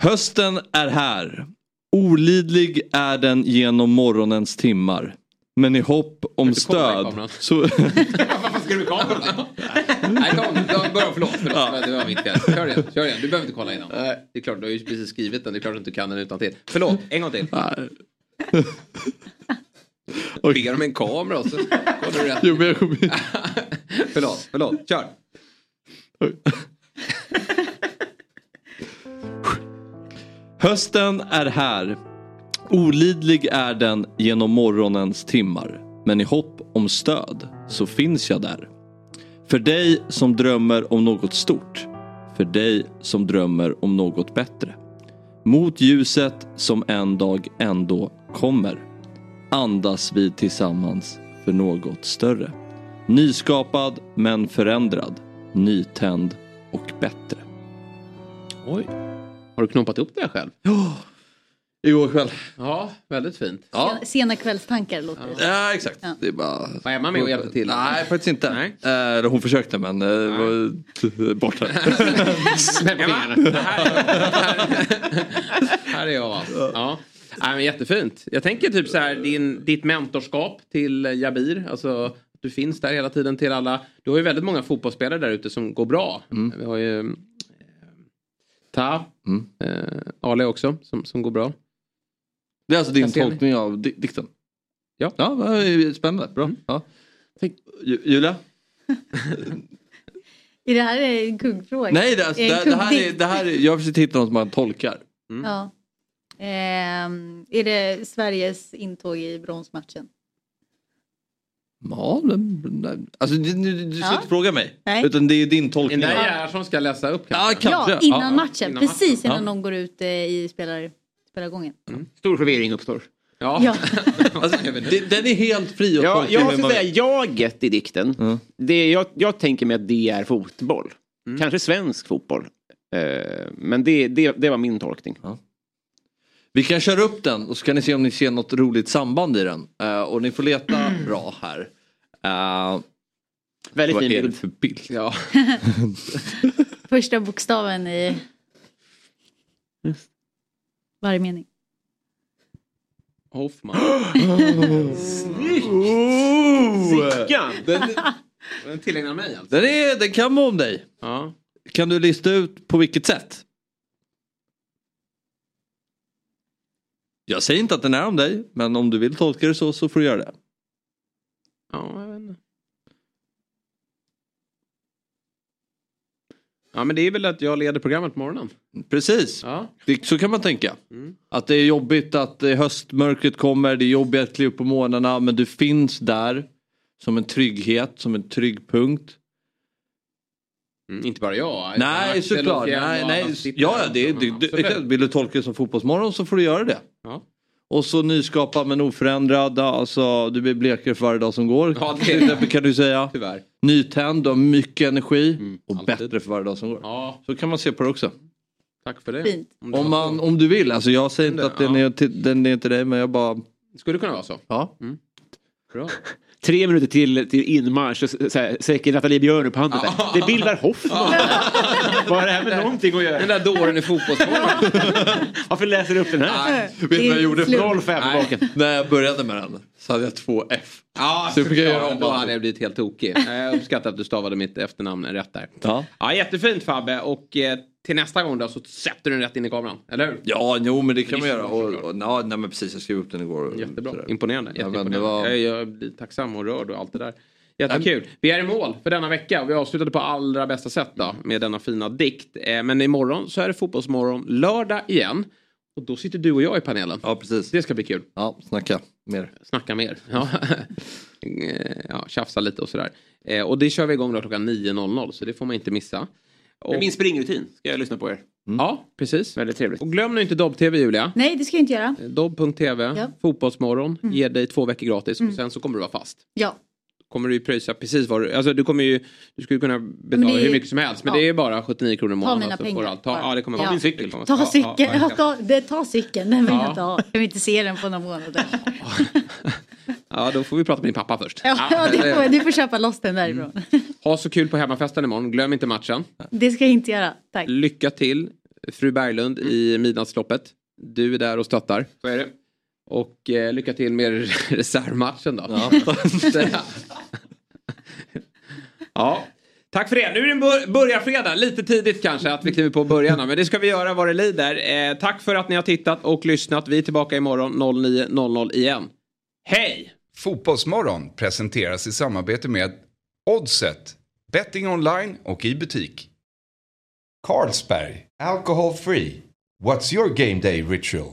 Hösten är här. Olidlig är den genom morgonens timmar. Men i hopp om stöd så...
Varför ska du med kameran? Nej, kom. Börja, förlåt. förlåt. Det var viktigt. Kör igen. Kör igen. Du behöver inte kolla innan. Det är klart, du har ju precis skrivit den. Det är klart att du kan den utan till. Förlåt, en gång till. Ber om en kamera och så kollar du rätt.
Jo, men jag kommer...
förlåt, förlåt. Kör.
Hösten är här. Olidlig är den genom morgonens timmar. Men i hopp om stöd så finns jag där. För dig som drömmer om något stort. För dig som drömmer om något bättre. Mot ljuset som en dag ändå kommer. Andas vi tillsammans för något större. Nyskapad men förändrad. Nytänd och bättre.
Oj. Har du knoppat upp det själv?
Igår kväll.
Ja, väldigt fint.
Ja.
Sena kvällstankar låter det
Ja exakt.
Ja.
Det är bara...
Var Emma med och hjälpte till?
Nej faktiskt inte.
Nej.
Eh, hon försökte men eh, var borta.
Smäll fingrarna. Här, här är jag va? Ja. Nej, men jättefint. Jag tänker typ så här, din, ditt mentorskap till Jabir. Alltså, du finns där hela tiden till alla. Du har ju väldigt många fotbollsspelare där ute som går bra. Vi har ju eh, Ta,
Mm.
eh, Ale också som, som går bra.
Det är alltså din tolkning av di- dikten?
Ja.
Ja, spännande. Bra. Ja. Ju- Julia?
Är det här en kuggfråga?
Nej, det, alltså,
Är
det, det, här är, det här är, jag försöker hitta något man tolkar.
Ja. Ehm, är det Sveriges intåg i bronsmatchen?
Ja, den, alltså, du, du, du ska
Ja.
inte fråga mig.
Nej.
Utan det är din tolkning.
Den där
av-
Gerhardsson ska läsa upp
Ja,
kanske.
kanske.
Ja, innan
Ja,
matchen.
innan
Precis
matchen.
innan
Ja.
de går ut eh, i spelar, spelargången.
Stor förvirring uppstår.
Ja.
Ja.
Alltså, det, den är helt fri att
Ja,
tolka
jag måste säga jaget i dikten. Det, jag, jag tänker mig att det är fotboll. Kanske svensk fotboll. Eh, men det, det, det var min tolkning.
Vi kan köra upp den och så kan ni se om ni ser något roligt samband i den. Eh, och ni får leta bra här. Uh,
Väldigt
vad
fin
är det
bild.
för bild?
Ja.
Första bokstaven i varje mening.
Hoffman.
Sickan!
Den,
Den tillägnar mig alltså.
den, är, den kan vara om dig.
Ja.
Kan du lista ut på vilket sätt? Jag säger inte att den är om dig, men om du vill tolka det så, så får du göra det.
Ja, jag vet inte. Ja, men det är väl att jag leder programmet på morgonen.
Precis,
Ja.
det, så kan man tänka.
Mm.
Att det är jobbigt att eh, höstmörkret kommer, det är jobbigt att kliva upp på morgnarna, men du finns där som en trygghet, som en trygg punkt.
Mm, inte bara jag.
Nej
och
såklart,
och
nej, nej. Ja, det, det, det, vill du tolka det som fotbollsmorgon så får du göra det.
Ja.
Och så nyskapad men oförändrad, alltså du blir blekare för varje dag som går.
Ja, det-
kan du säga.
Tyvärr.
Nytänd, har mycket energi och
alltid.
bättre för varje dag som går.
Ja,
Så kan man se på det också.
tack för det.
Fint.
Om
man, om du vill, alltså jag säger inte
Det,
att den,
ja.
är till, den är till dig men jag bara...
Skulle kunna vara så.
Ja.
Bra.
Tre minuter till, till inmarsch och så- säker Nathalie Björn upp handen. här, Det bildar Hoffman. Vad har det här med någonting att göra?
Den där dåren i fotbollsmorgon.
Varför läser du upp den här?
Vet du vad jag gjorde?
Slut.
05 på baken.
När jag började med den så hade jag två F.
Ja,
Så fick jag göra om
Då hade jag blivit helt tokig. Jag uppskattar att du stavade mitt efternamn rätt där.
Ja.
Ja, jättefint Fabbe. Och eh, till nästa gång då så sätter du den rätt in i kameran. Eller hur?
Ja, jo men det kan man göra. Och, och, ja, nej men precis, jag skrev upp den igår. och
Jättebra.
sådär.
Imponerande.
Ja,
Jätteimponerande.
det var-
jag, jag blir tacksam och rörd och allt det där. Jättekul. Vi är i mål för denna vecka och vi avslutade på allra bästa sätt då med denna fina dikt. Eh, Men imorgon så är det fotbollsmorgon lördag igen. Och då sitter du och jag i panelen.
Ja, precis.
Det ska bli kul.
Ja, snacka mer.
Snacka mer. Ja, Eh, ja tjafsa lite och sådär. Eh, Och det kör vi igång då klockan 9.00 så det får man inte missa. Och,
Med min springrutin ska jag lyssna på er.
Ja, precis.
Väldigt trevligt.
Och glöm nu inte Dobb-TV Julia.
Nej, det ska jag inte göra.
Dobb.tv,
Ja.
Fotbollsmorgon,
Mm.
ger dig två veckor gratis och sen så kommer du vara fast.
Ja.
Kommer du ju pröjsa precis vad du, alltså du kommer ju, du skulle kunna betala
är-
hur mycket som helst men
ja.
det är bara 79 kronor i månaden.
mina
så får
pengar
du allt. Ta, ja, det kommer
Ja.
vara
Min
cykel.
Ta cykeln,
ja,
ta, det, ta cykeln, den vill
Ja.
jag inte ha. Jag vill inte se den på några månader.
ja, då får vi prata med din pappa först.
Ja, ja, det får, du får köpa loss den därifrån.
Ha så kul på hemmafesten imorgon, glöm inte matchen.
Det ska jag inte göra, tack.
Lycka till fru Berglund i midnattsloppet. Du är där och stöttar.
Så är det.
Och eh, lycka till med reservmatchen då.
Ja.
ja. Tack för det. Nu är det bör- börjarfredag. Lite tidigt kanske att vi kliver på börjarna. Men det ska vi göra vad det lider. Eh, tack för att ni har tittat och lyssnat. Vi är tillbaka imorgon 09.00 igen. Hej!
Fotbollsmorgon presenteras i samarbete med Oddset, betting online och i butik. Carlsberg, alcohol free. What's your game day ritual?